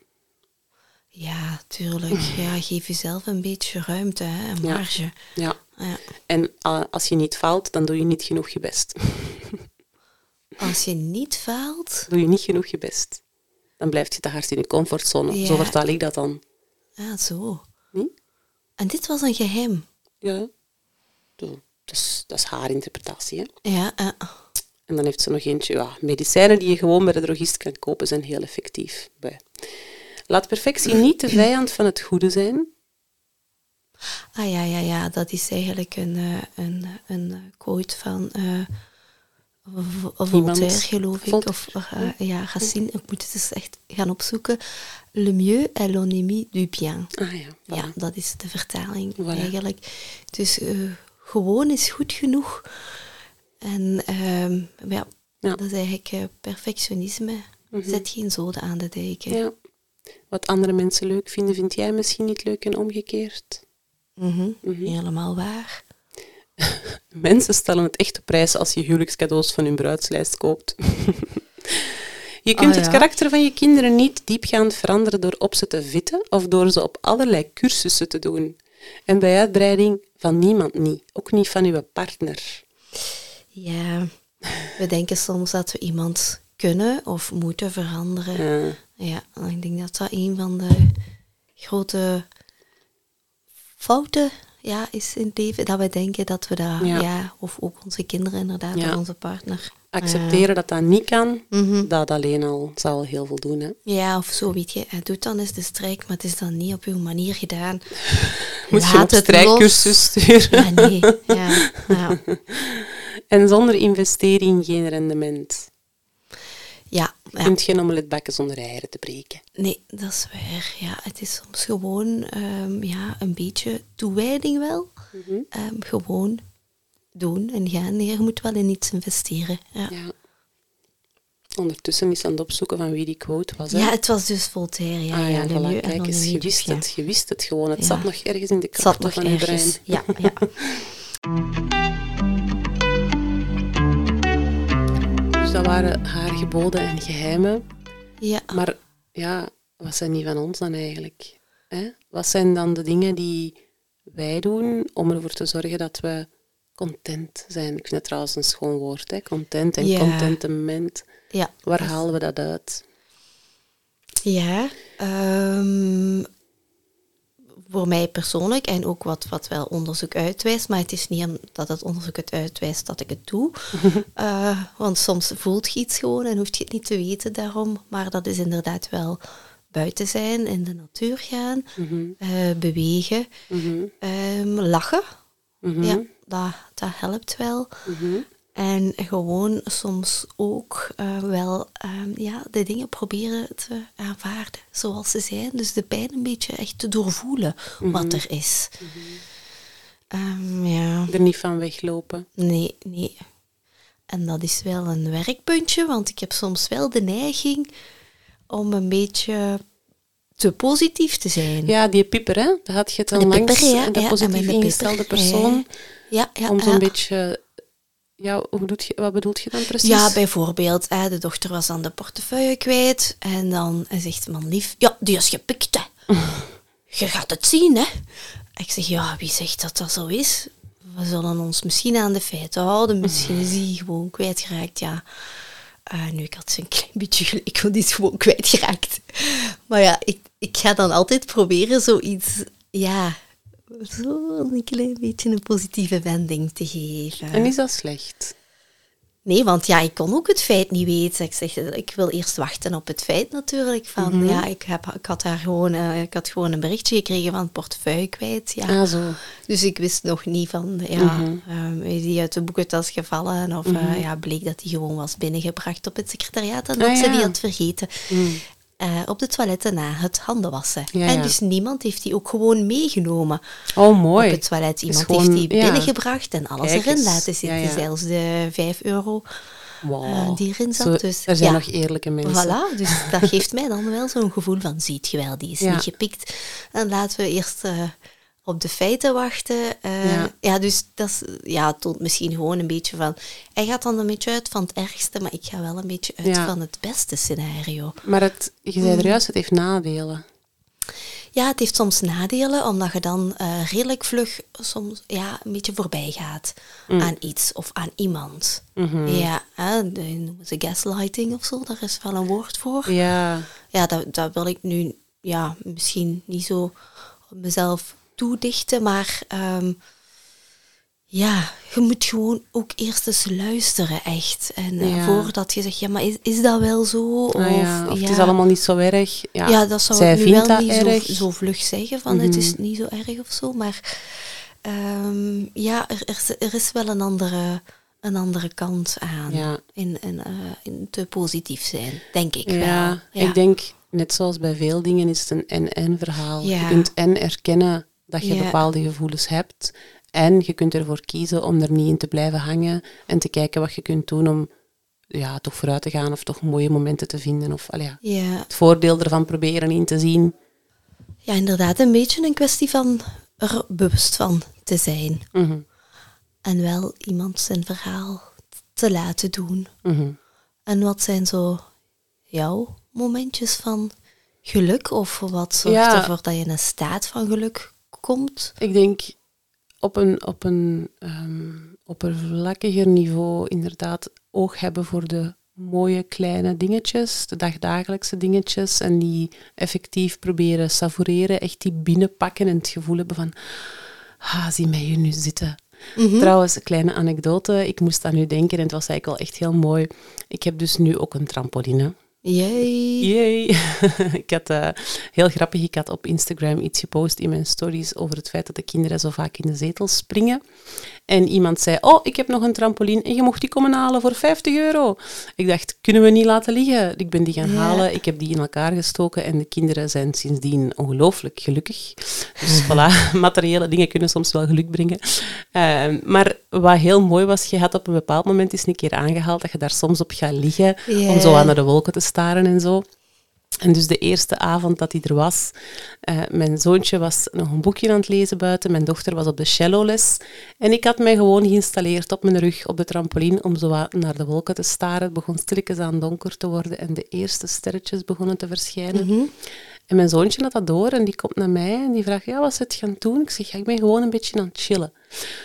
Ja, tuurlijk. Ja, geef jezelf een beetje ruimte, hè, een marge. Ja. Ja. En ah, als je niet faalt, dan doe je niet genoeg je best. Als je niet faalt, doe je niet genoeg je best. Dan blijf je te hard in je comfortzone. Ja. Zo vertaal ik dat dan. ja, zo. Niet? En dit was een geheim. Ja. Zo. Dat is, dat is haar interpretatie, hè. Ja, ja. En dan heeft ze nog eentje, ja, medicijnen die je gewoon bij de drogist kan kopen, zijn heel effectief bij. Laat perfectie niet de vijand van het goede zijn. Ah ja, ja, ja, dat is eigenlijk een, uh, een, een quote van uh, Voltaire, geloof ik. Of uh, ja, Racine, ik moet het eens echt gaan opzoeken. Le mieux est l'ennemi du bien. Ah ja, voilà. ja, dat is de vertaling Voilà. eigenlijk. Dus gewoon is goed genoeg. En ehm, ja, Ja. dat is eigenlijk eh, perfectionisme. Zet geen zoden aan de deken. Ja. Wat andere mensen leuk vinden, vind jij misschien niet leuk en omgekeerd. Mhm. Helemaal waar. Mensen stellen het echt op prijs als je huwelijkscadeaus van hun bruidslijst koopt. je kunt Ah, het karakter van je kinderen niet diepgaand veranderen door op ze te vitten of door ze op allerlei cursussen te doen. En bij uitbreiding van niemand niet, ook niet van uw partner. Ja, we denken soms dat we iemand kunnen of moeten veranderen. Ja. Ja, ik denk dat dat een van de grote fouten ja, is in het leven. Dat we denken dat we dat, Ja. ja. of ook onze kinderen inderdaad, Ja. of onze partner. Accepteren dat dat niet kan, Mhm. dat alleen al zal heel veel doen. Hè. Ja, of zo, weet je, hij doet dan eens de strijk, maar het is dan niet op uw manier gedaan. Moet je Laat op het strijkcursus sturen. Ja, nee. Ja, ja. En zonder investering geen rendement. Ja, Je ja. kunt geen omelet bakken zonder eieren te breken. Nee, dat is waar. Ja, het is soms gewoon ehm, ja, een beetje toewijding wel. Mhm. Ehm, gewoon doen en gaan. Je moet wel in iets investeren. Ja, ja. Ja. Ondertussen is aan het opzoeken van wie die quote was. Hè? het was dus Voltaire. Ja, ah ja, ja, voilà. Milieu Kijk eens, je Ennemi, wist ja. het, je wist het gewoon. Het Ja. zat nog ergens in de nog van je brein. Ja, ja. Dus dat waren haar geboden en geheimen. ja. Maar ja, wat zijn die van ons dan eigenlijk? Hè? Wat zijn dan de dingen die wij doen om ervoor te zorgen dat we content zijn? Ik vind het trouwens een schoon woord, hè? content en Ja. contentement. ja. Waar halen we dat uit? Ja, ehm, voor mij persoonlijk en ook wat, wat wel onderzoek uitwijst, maar het is niet omdat het onderzoek het uitwijst dat ik het doe. Eh, want soms voelt je iets gewoon en hoeft je het niet te weten daarom, maar dat is inderdaad wel buiten zijn, in de natuur gaan, Mhm, eh, bewegen, mhm, ehm, lachen. mhm, Ja, dat, dat helpt wel. Mhm. En gewoon soms ook eh, wel ehm, ja, de dingen proberen te aanvaarden zoals ze zijn. Dus de pijn een beetje echt te doorvoelen wat er is. Ehm, ja, Er niet van weglopen. nee, nee. En dat is wel een werkpuntje, want ik heb soms wel de neiging om een beetje te positief te zijn. Ja, die pieper, hè? Dat had je het De al langs. pieper, ja, de ja, positief de ingestelde persoon. ja, ja, om zo'n beetje... Ja, hoe bedoelt je, wat bedoelt je dan precies? Ja, bijvoorbeeld, hè, de dochter was dan de portefeuille kwijt en dan zegt man lief, ja, die is gepikt, hè. Je gaat het zien, hè. Ik zeg, ja, wie zegt dat dat zo is? We zullen ons misschien aan de feiten houden, misschien is die gewoon kwijtgeraakt, ja. Eh, nu, ik had ze een klein beetje gelijk, want die is gewoon kwijtgeraakt. Maar ja, ik, ik ga dan altijd proberen zoiets, ja, zo een klein beetje een positieve wending te geven. En is dat slecht? Nee, want ja, ik kon ook het feit niet weten. Ik zeg, ik wil eerst wachten op het feit natuurlijk. Van, ja, ik, heb, ik, had daar gewoon, eh, ik had gewoon een berichtje gekregen van het portefeuille kwijt. Ja. Ah, zo. Dus ik wist nog niet van, ja, ehm, is die uit de boekentas gevallen? Of eh, ja, bleek dat die gewoon was binnengebracht op het secretariaat en dat Ah, ze die had vergeten. Eh, op de toiletten na het handenwassen. Ja, en dus niemand heeft die ook gewoon meegenomen Oh, mooi. op het toilet. Iemand gewoon- heeft die binnengebracht en alles erin laten zitten. Zelfs de 5 euro Wow. eh, die erin zat. Zo, dus, er zijn nog eerlijke mensen. Voilà, dus dat geeft mij dan wel zo'n gevoel van, ziet je wel, die is niet gepikt. En laten we eerst eh, op de feiten wachten. Eh, Ja. ja. dus dat ja, toont misschien gewoon een beetje van... Hij gaat dan een beetje uit van het ergste, maar ik ga wel een beetje uit Ja. van het beste scenario. Maar het, je zei Mm. er juist, het heeft nadelen. Ja, het heeft soms nadelen, omdat je dan eh, redelijk vlug soms ja, een beetje voorbij gaat aan iets of aan iemand. Ja, hè, de, noemen ze gaslighting of zo, daar is wel een woord voor. Ja. Ja, dat, dat wil ik nu ja, misschien niet zo op mezelf toedichten, maar ehm, ja, je moet gewoon ook eerst eens luisteren, echt. En eh, Ja. voordat je zegt, ja, maar is, is dat wel zo? Of, Ah ja, of ja. het is allemaal niet zo erg. Ja, Ja, dat zou Zij ik nu wel dat niet erg. zo, zo vlug zeggen, van het is Mhm. niet zo erg of zo. Maar ehm, ja, er, er, is- er is wel een andere, een andere kant aan. Ja. In, in, eh, in te positief zijn, denk ik Ja, wel. ik denk, net zoals bij veel dingen, is het een en-en verhaal. Ja. Je kunt en erkennen dat je Ja. bepaalde gevoelens hebt. En je kunt ervoor kiezen om er niet in te blijven hangen en te kijken wat je kunt doen om ja, toch vooruit te gaan of toch mooie momenten te vinden. Of ja, Ja. het voordeel ervan proberen in te zien. ja, inderdaad, een beetje een kwestie van er bewust van te zijn. Mhm, En wel iemand zijn verhaal te laten doen. mhm. En wat zijn zo jouw momentjes van geluk? Of wat zorgt Ja. ervoor dat je in een staat van geluk komt? Ik denk op een, op een ehm, oppervlakkiger niveau inderdaad oog hebben voor de mooie kleine dingetjes, de dagdagelijkse dingetjes en die effectief proberen savoureren, echt die binnenpakken en het gevoel hebben van, ah, zie mij hier nu zitten. Mhm. Trouwens, een kleine anekdote, ik moest aan u denken en het was eigenlijk wel echt heel mooi. Ik heb dus nu ook een trampoline. Yay. Yay! ik had eh, heel grappig, ik had op Instagram iets gepost in mijn stories over het feit dat de kinderen zo vaak in de zetel springen. En iemand zei, oh, ik heb nog een trampoline en je mocht die komen halen voor 50 euro. Ik dacht, kunnen we niet laten liggen? Ik ben die gaan Ja. halen, ik heb die in elkaar gestoken en de kinderen zijn sindsdien ongelooflijk gelukkig. Dus voilà, materiële dingen kunnen soms wel geluk brengen. Ehm, maar wat heel mooi was, je had op een bepaald moment eens een keer aangehaald dat je daar soms op gaat liggen om zo aan naar de wolken te staren en zo. En dus de eerste avond dat hij er was, eh, mijn zoontje was nog een boekje aan het lezen buiten, mijn dochter was op de celloles en ik had mij gewoon geïnstalleerd op mijn rug op de trampoline om zo naar de wolken te staren. Het begon stilletjes aan donker te worden en de eerste sterretjes begonnen te verschijnen. Mhm. En mijn zoontje had dat door en die komt naar mij en die vraagt, ja, wat zit gaan doen? Ik zeg, ja, ik ben gewoon een beetje aan het chillen.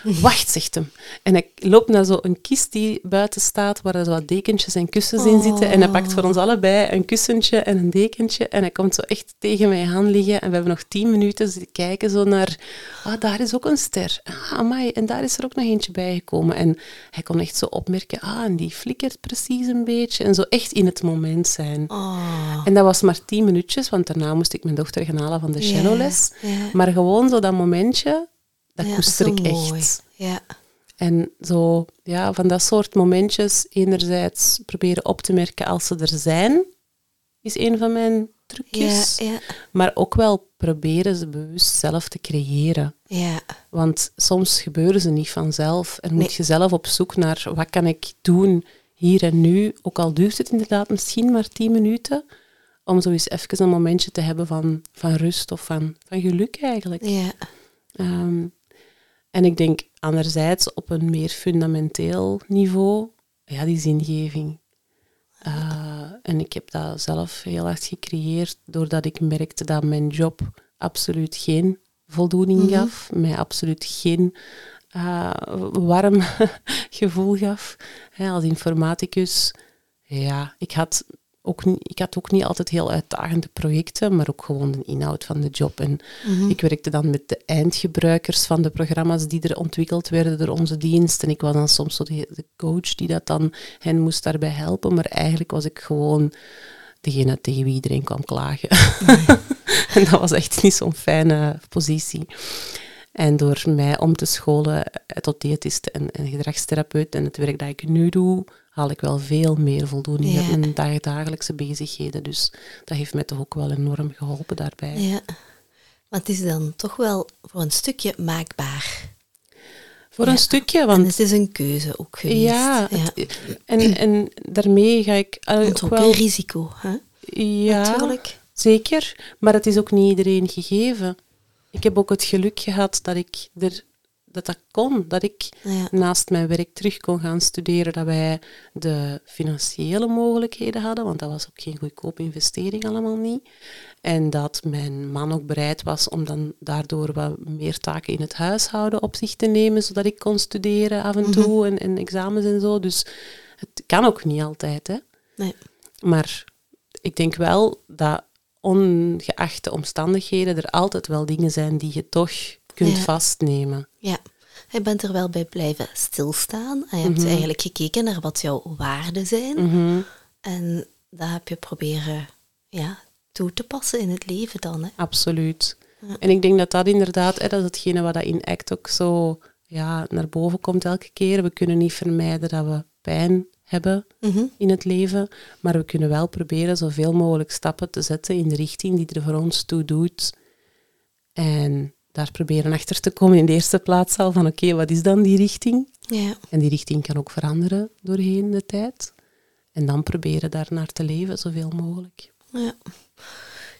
Wacht, zegt hem. En hij loopt naar zo'n kist die buiten staat, waar er zo wat dekentjes en kussens in zitten. En hij pakt voor ons allebei een kussentje en een dekentje. En hij komt zo echt tegen mij aan liggen. En we hebben nog tien minuten zitten kijken zo naar... Ah, daar is ook een ster. Ah, amai. En daar is er ook nog eentje bijgekomen. En hij kon echt zo opmerken, ah, en die flikkert precies een beetje. En zo echt in het moment zijn. Oh. En dat was maar tien minuutjes, want daarna moest ik mijn dochter gaan halen van de celloles. ja. Maar gewoon zo dat momentje, dat Ja, koester ik mooi. echt. Ja. En zo, ja, van dat soort momentjes, enerzijds proberen op te merken als ze er zijn, is een van mijn Ja, trucjes. ja, Maar ook wel proberen ze bewust zelf te creëren. ja. Want soms gebeuren ze niet vanzelf en moet je zelf op zoek naar wat kan ik doen hier en nu, ook al duurt het inderdaad misschien maar tien minuten, om zo eens even een momentje te hebben van, van rust of van, van geluk eigenlijk. ja. Ehm, en ik denk anderzijds op een meer fundamenteel niveau, ja, die zingeving. Eh, en ik heb dat zelf heel hard gecreëerd doordat ik merkte dat mijn job absoluut geen voldoening Mhm. gaf, mij absoluut geen eh, warm gevoel gaf. Hè, als informaticus, ja, ik had, ook ik had ook niet altijd heel uitdagende projecten, maar ook gewoon de inhoud van de job. En Mhm. ik werkte dan met de eindgebruikers van de programma's die er ontwikkeld werden door onze dienst. En ik was dan soms zo de, de coach die dat dan hen moest daarbij helpen. Maar eigenlijk was ik gewoon degene tegen wie iedereen kwam klagen. en dat was echt niet zo'n fijne positie. En door mij om te scholen eh, tot diëtist en, en gedragstherapeut en het werk dat ik nu doe, haal ik wel veel meer voldoening Ja. uit mijn dag- dagelijkse bezigheden. Dus dat heeft mij toch ook wel enorm geholpen daarbij. ja. Maar het is dan toch wel voor een stukje maakbaar. Voor Ja. een stukje, En want het is een keuze ook geweest. ja, ja. het- en, en daarmee ga ik eh, Want ook ook wel... een risico, hè? Ja, natuurlijk. zeker. Maar het is ook niet iedereen gegeven. Ik heb ook het geluk gehad dat ik er, dat, dat kon. Dat ik Ja. naast mijn werk terug kon gaan studeren. Dat wij de financiële mogelijkheden hadden, want dat was ook geen goedkope investering allemaal niet. En dat mijn man ook bereid was om dan daardoor wat meer taken in het huishouden op zich te nemen, zodat ik kon studeren af en toe en, en examens en zo. Dus het kan ook niet altijd, hè. Nee. Maar ik denk wel dat ongeacht de omstandigheden er altijd wel dingen zijn die je toch kunt Ja. vastnemen. Ja, Je bent er wel bij blijven stilstaan. En je hebt eigenlijk gekeken naar wat jouw waarden zijn. Mhm. En dat heb je proberen ja, toe te passen in het leven dan. Hè. Absoluut. En ik denk dat dat inderdaad, hè, dat is hetgene wat dat in ACT ook zo ja, naar boven komt elke keer. We kunnen niet vermijden dat we pijn hebben Mhm. in het leven, maar we kunnen wel proberen zoveel mogelijk stappen te zetten in de richting die er voor ons toe doet. En daar proberen achter te komen in de eerste plaats al van oké, wat is dan die richting? Ja. En die richting kan ook veranderen doorheen de tijd. En dan proberen daar naar te leven zoveel mogelijk. Ja.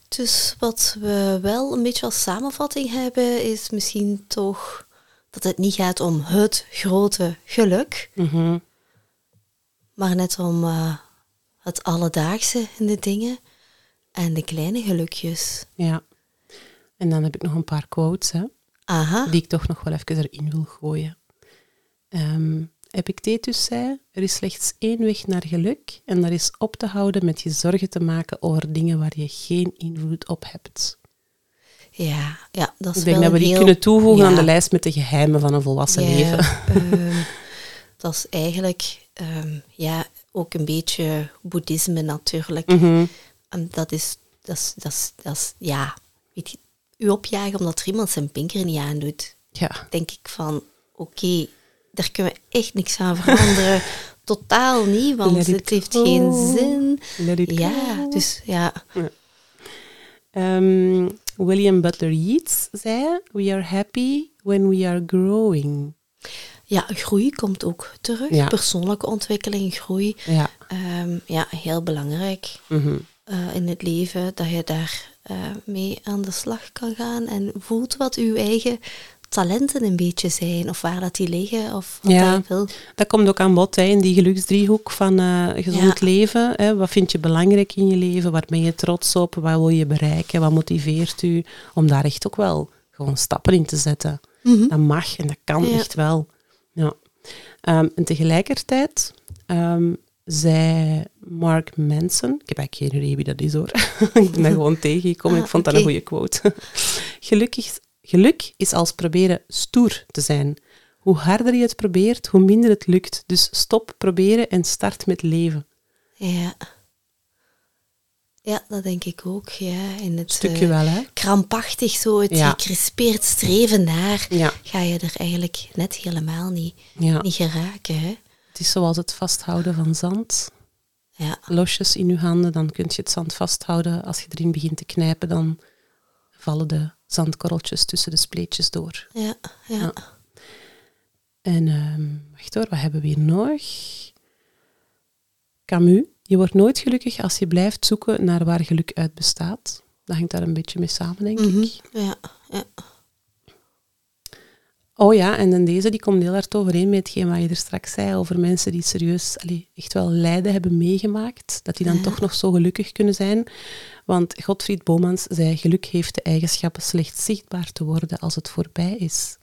Dus wat we wel een beetje als samenvatting hebben, is misschien toch dat het niet gaat om het grote geluk, Mhm. maar net om eh, het alledaagse in de dingen en de kleine gelukjes. Ja. En dan heb ik nog een paar quotes, hè. Aha. die ik toch nog wel even erin wil gooien. Ehm, Epictetus zei, er is slechts één weg naar geluk en dat is op te houden met je zorgen te maken over dingen waar je geen invloed op hebt. Ja, ja, dat is Ik denk wel dat we die heel- kunnen toevoegen aan de lijst met de geheimen van een volwassen Ja, leven. ehm, dat is eigenlijk ehm, ja, ook een beetje boeddhisme natuurlijk. En dat is, dat is, dat is, dat is ja, weet je, u opjagen omdat er iemand zijn pinker niet aandoet. Ja, Denk ik van, oké, daar kunnen we echt niks aan veranderen. Totaal niet, want het heeft go. geen zin. Ja, go. dus ja. Ehm, William Butler Yeats zei, we are happy when we are growing. Ja, groei komt ook terug. Ja. Persoonlijke ontwikkeling, groei. Ja. Ehm, ja, heel belangrijk. Mhm. eh, in het leven, dat je daar eh, mee aan de slag kan gaan en voelt wat uw eigen talenten een beetje zijn, of waar dat die liggen, of wat Ja. wil. Dat komt ook aan bod hè, in die geluksdriehoek van eh, gezond Ja. leven. Hè. Wat vind je belangrijk in je leven? Waar ben je trots op? Wat wil je bereiken? Wat motiveert u? Om daar echt ook wel gewoon stappen in te zetten. Dat mag en dat kan Ja. echt wel. Ja. Ehm, en tegelijkertijd ehm, zei Mark Manson, ik heb eigenlijk geen idee wie dat is hoor, ik ben daar gewoon tegengekomen, Ah, ik vond dat een goede quote. Gelukkig, geluk is als proberen stoer te zijn. Hoe harder je het probeert, hoe minder het lukt. Dus stop proberen en start met leven. Ja. Ja, dat denk ik ook. Ja, in het Stukje eh, wel, hè? krampachtig zo, het Ja. gecrispeerd streven naar, Ja. ga je er eigenlijk net helemaal niet, ja. niet geraken. Hè? Het is zoals het vasthouden van zand. Ja, Losjes in je handen, dan kun je het zand vasthouden. Als je erin begint te knijpen, dan vallen de zandkorreltjes tussen de spleetjes door. ja, ja. Ja. En ehm, wacht hoor, wat hebben we hier nog? Camus. Je wordt nooit gelukkig als je blijft zoeken naar waar geluk uit bestaat. Dat hangt daar een beetje mee samen, denk Mhm. ik. ja, ja. Oh ja, en dan deze die komt heel hard overeen met hetgeen wat je er straks zei over mensen die serieus allee, echt wel lijden hebben meegemaakt. Dat die dan Ja. toch nog zo gelukkig kunnen zijn. Want Godfried Bomans zei, geluk heeft de eigenschappen slechts zichtbaar te worden als het voorbij is.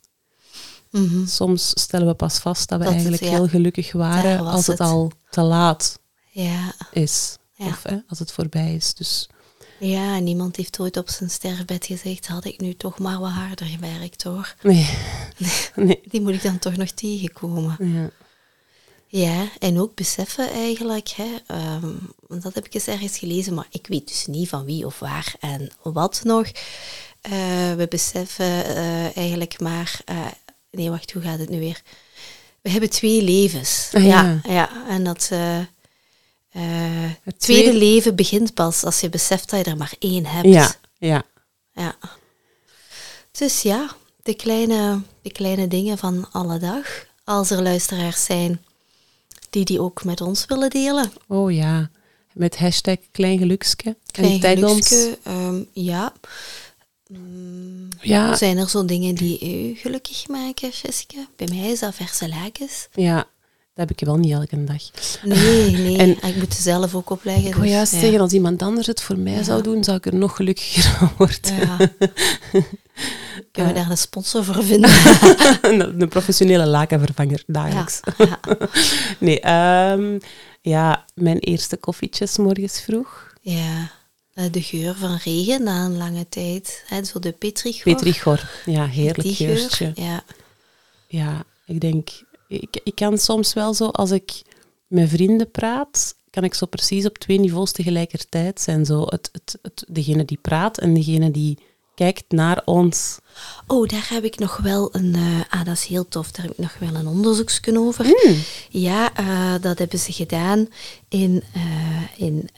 Mhm. Soms stellen we pas vast dat we Dat het, eigenlijk ja. heel gelukkig waren als het, het. al te laat ja. is. Of hè, als het voorbij is. Dus Ja, niemand heeft ooit op zijn sterfbed gezegd, had ik nu toch maar wat harder gewerkt hoor. nee. nee. Die moet ik dan toch nog tegenkomen. Ja. Ja, en ook beseffen eigenlijk, hè, ehm, want dat heb ik eens ergens gelezen, maar ik weet dus niet van wie of waar en wat nog. Eh, we beseffen eh, eigenlijk maar, eh, nee wacht, hoe gaat het nu weer? We hebben twee levens. Ah, ja. ja. ja, en dat eh, Het tweede tweede- leven begint pas als je beseft dat je er maar één hebt. Ja, ja. Ja. Dus ja, de kleine, de kleine dingen van alle dag. Als er luisteraars zijn die die ook met ons willen delen. Oh ja. Met hashtag klein gelukske. Klein en tag ons. gelukske, ehm, ja. Mm, Ja, Zijn er zo dingen die u gelukkig maken, Jessica? Bij mij is dat verse lakens. ja, dat heb ik wel niet elke dag. Nee, nee. En- ik moet zelf ook opleggen. Ik wil dus, juist ja. zeggen, als iemand anders het voor mij zou doen, zou ik er nog gelukkiger van worden. Ja. Kunnen we daar een sponsor voor vinden? een professionele lakenvervanger dagelijks. ja. Nee, ehm, ja, mijn eerste koffietjes morgens vroeg. ja. Eh, De geur van regen na een lange tijd. Hè, zo de petrichor. Petrichor. Ja, heerlijk geur, geurtje. Ja. ja, ik denk, ik, ik kan soms wel zo, als ik met vrienden praat, kan ik zo precies op twee niveaus tegelijkertijd zijn. Zo het, het, het, degene die praat en degene die kijkt naar ons. Oh, daar heb ik nog wel een... eh, ah, dat is heel tof. Daar heb ik nog wel een onderzoeksje over. Hmm. Ja, eh, dat hebben ze gedaan in, eh, in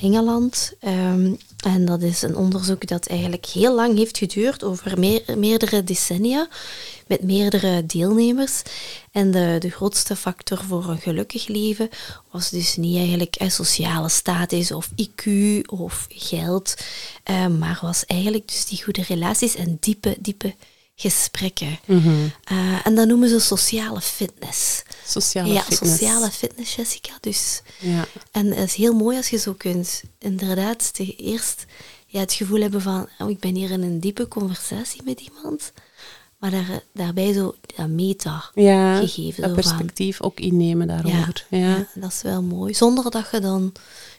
Engeland. Ehm, en dat is een onderzoek dat eigenlijk heel lang heeft geduurd, over meer- meerdere decennia, met meerdere deelnemers. En de, de grootste factor voor een gelukkig leven was dus niet eigenlijk een sociale status of IQ of geld, eh, maar was eigenlijk dus die goede relaties en diepe, diepe gesprekken. Eh, en dat noemen ze sociale fitness. Sociale ja, fitness. sociale fitness, Jessica. Dus. Ja. En het is heel mooi als je zo kunt, inderdaad, te- eerst ja, het gevoel hebben van, oh, ik ben hier in een diepe conversatie met iemand, maar daar, daarbij zo dat meta Ja, gegeven. dat van, perspectief ook innemen daarover. Ja. ja, dat is wel mooi. Zonder dat je dan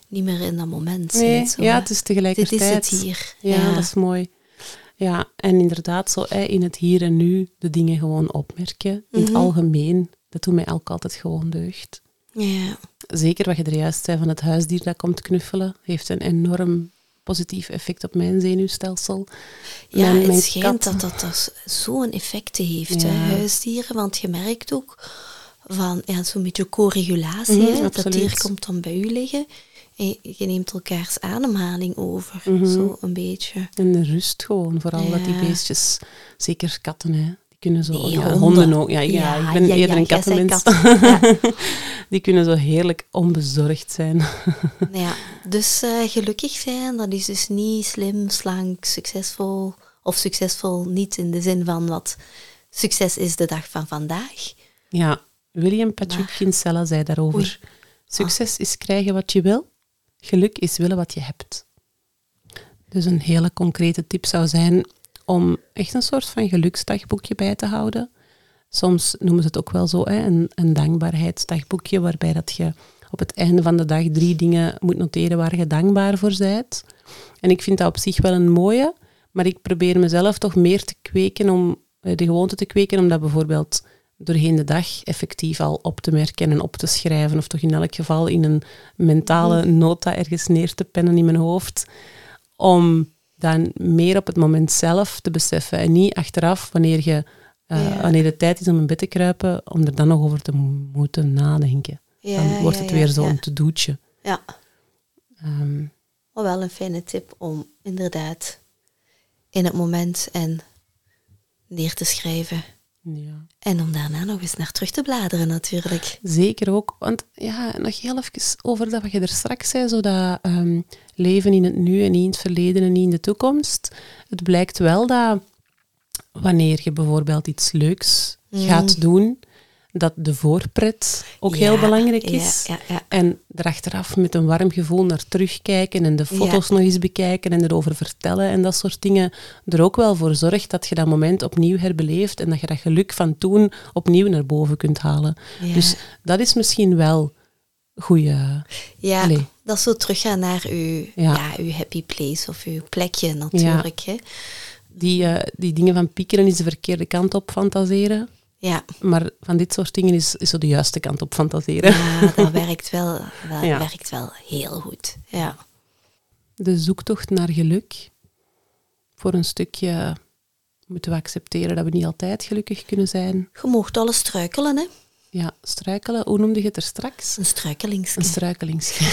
niet meer in dat moment Nee, bent. Zo, ja, hè. het is Dit tegelijkertijd. is het hier. Ja, dat is mooi. Ja, en inderdaad, zo in het hier en nu de dingen gewoon opmerken. In het Mhm. algemeen, dat doet mij ook altijd gewoon deugd. Ja. Zeker wat je er juist zei van het huisdier dat komt knuffelen, heeft een enorm positief effect op mijn zenuwstelsel. Ja, Mijn- mijn het schijnt kat- dat dat dus zo'n effecten heeft, Ja. hè, huisdieren. Want je merkt ook van ja, zo'n beetje co-regulatie. Mhm, dat absoluut. dier komt dan bij u liggen. En je neemt elkaars ademhaling over, Mhm. zo een beetje. En de rust gewoon, vooral dat die beestjes, zeker katten, hè, kunnen zo, Nee, honden. honden ook. Ja, ja, Ja, ik ben ja, eerder een kattenmens. katten. die kunnen zo heerlijk onbezorgd zijn. Ja, dus eh, gelukkig zijn, dat is dus niet slim, slank, succesvol. Of succesvol niet in de zin van wat succes is de dag van vandaag. Ja, William Patrick Kinsella zei daarover. Oei. Succes is krijgen wat je wil, geluk is willen wat je hebt. Dus een hele concrete tip zou zijn om echt een soort van geluksdagboekje bij te houden. Soms noemen ze het ook wel zo, hè, een, een dankbaarheidsdagboekje, waarbij dat je op het einde van de dag drie dingen moet noteren waar je dankbaar voor bent. En ik vind dat op zich wel een mooie, maar ik probeer mezelf toch meer te kweken om eh, de gewoonte te kweken, om dat bijvoorbeeld doorheen de dag effectief al op te merken en op te schrijven, of toch in elk geval in een mentale nota ergens neer te pennen in mijn hoofd, om dan meer op het moment zelf te beseffen en niet achteraf wanneer, je, eh, Ja. wanneer het tijd is om in bed te kruipen, om er dan nog over te mo- moeten nadenken. Ja, dan wordt het weer zo'n ja. to-doetje. Ja, Ehm, maar wel een fijne tip om inderdaad in het moment en neer te schrijven. ja. En om daarna nog eens naar terug te bladeren natuurlijk. Zeker ook, want ja, nog heel even over dat wat je er straks zei, zo dat ehm, leven in het nu en niet in het verleden en niet in de toekomst. Het blijkt wel dat wanneer je bijvoorbeeld iets leuks gaat doen, dat de voorpret ook heel belangrijk is. Ja, ja, En erachteraf met een warm gevoel naar terugkijken en de foto's nog eens bekijken en erover vertellen en dat soort dingen. Er ook wel voor zorgt dat je dat moment opnieuw herbeleeft en dat je dat geluk van toen opnieuw naar boven kunt halen. Dus dat is misschien wel goede. Ja, Allee. dat is zo teruggaan naar uw, Ja. ja. uw happy place of uw plekje natuurlijk. Hè. Die, eh, die dingen van piekeren is de verkeerde kant op fantaseren. Ja. Maar van dit soort dingen is, is zo de juiste kant op fantaseren. ja, dat werkt wel, dat Ja. werkt wel heel goed. Ja. De zoektocht naar geluk. Voor een stukje moeten we accepteren dat we niet altijd gelukkig kunnen zijn. Je mocht alles struikelen, hè? Ja, struikelen. Hoe noemde je het er straks? Een struikelingsje. Een struikelingsje.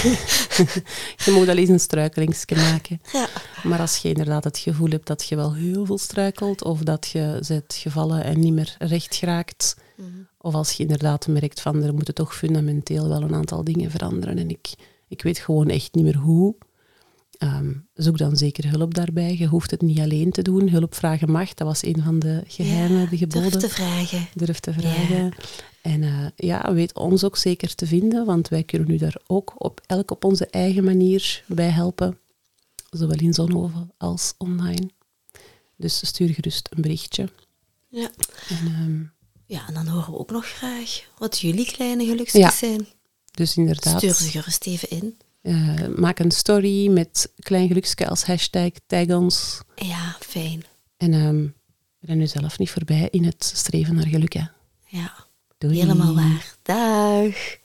je moet al eens een struikelingsje maken. Ja. Maar als je inderdaad het gevoel hebt dat je wel heel veel struikelt, of dat je bent gevallen en niet meer recht geraakt, Mhm. of als je inderdaad merkt van er moeten toch fundamenteel wel een aantal dingen veranderen en ik, ik weet gewoon echt niet meer hoe, ehm, zoek dan zeker hulp daarbij. Je hoeft het niet alleen te doen. Hulp vragen mag, dat was een van de geheimen, de geboden. Durf te vragen. Durf te vragen. En eh, ja, weet ons ook zeker te vinden, want wij kunnen u daar ook op elk op onze eigen manier bij helpen. Zowel in Zonhoven als online. Dus stuur gerust een berichtje. Ja. En, ehm, ja, en dan horen we ook nog graag wat jullie kleine gelukjes Ja. zijn. dus inderdaad, Stuur ze gerust even in. Eh, maak een story met klein gelukske als hashtag, tag ons. Ja, fijn. En ehm, ben nu zelf niet voorbij in het streven naar geluk. Hè. Ja, Doei. helemaal waar. Dag.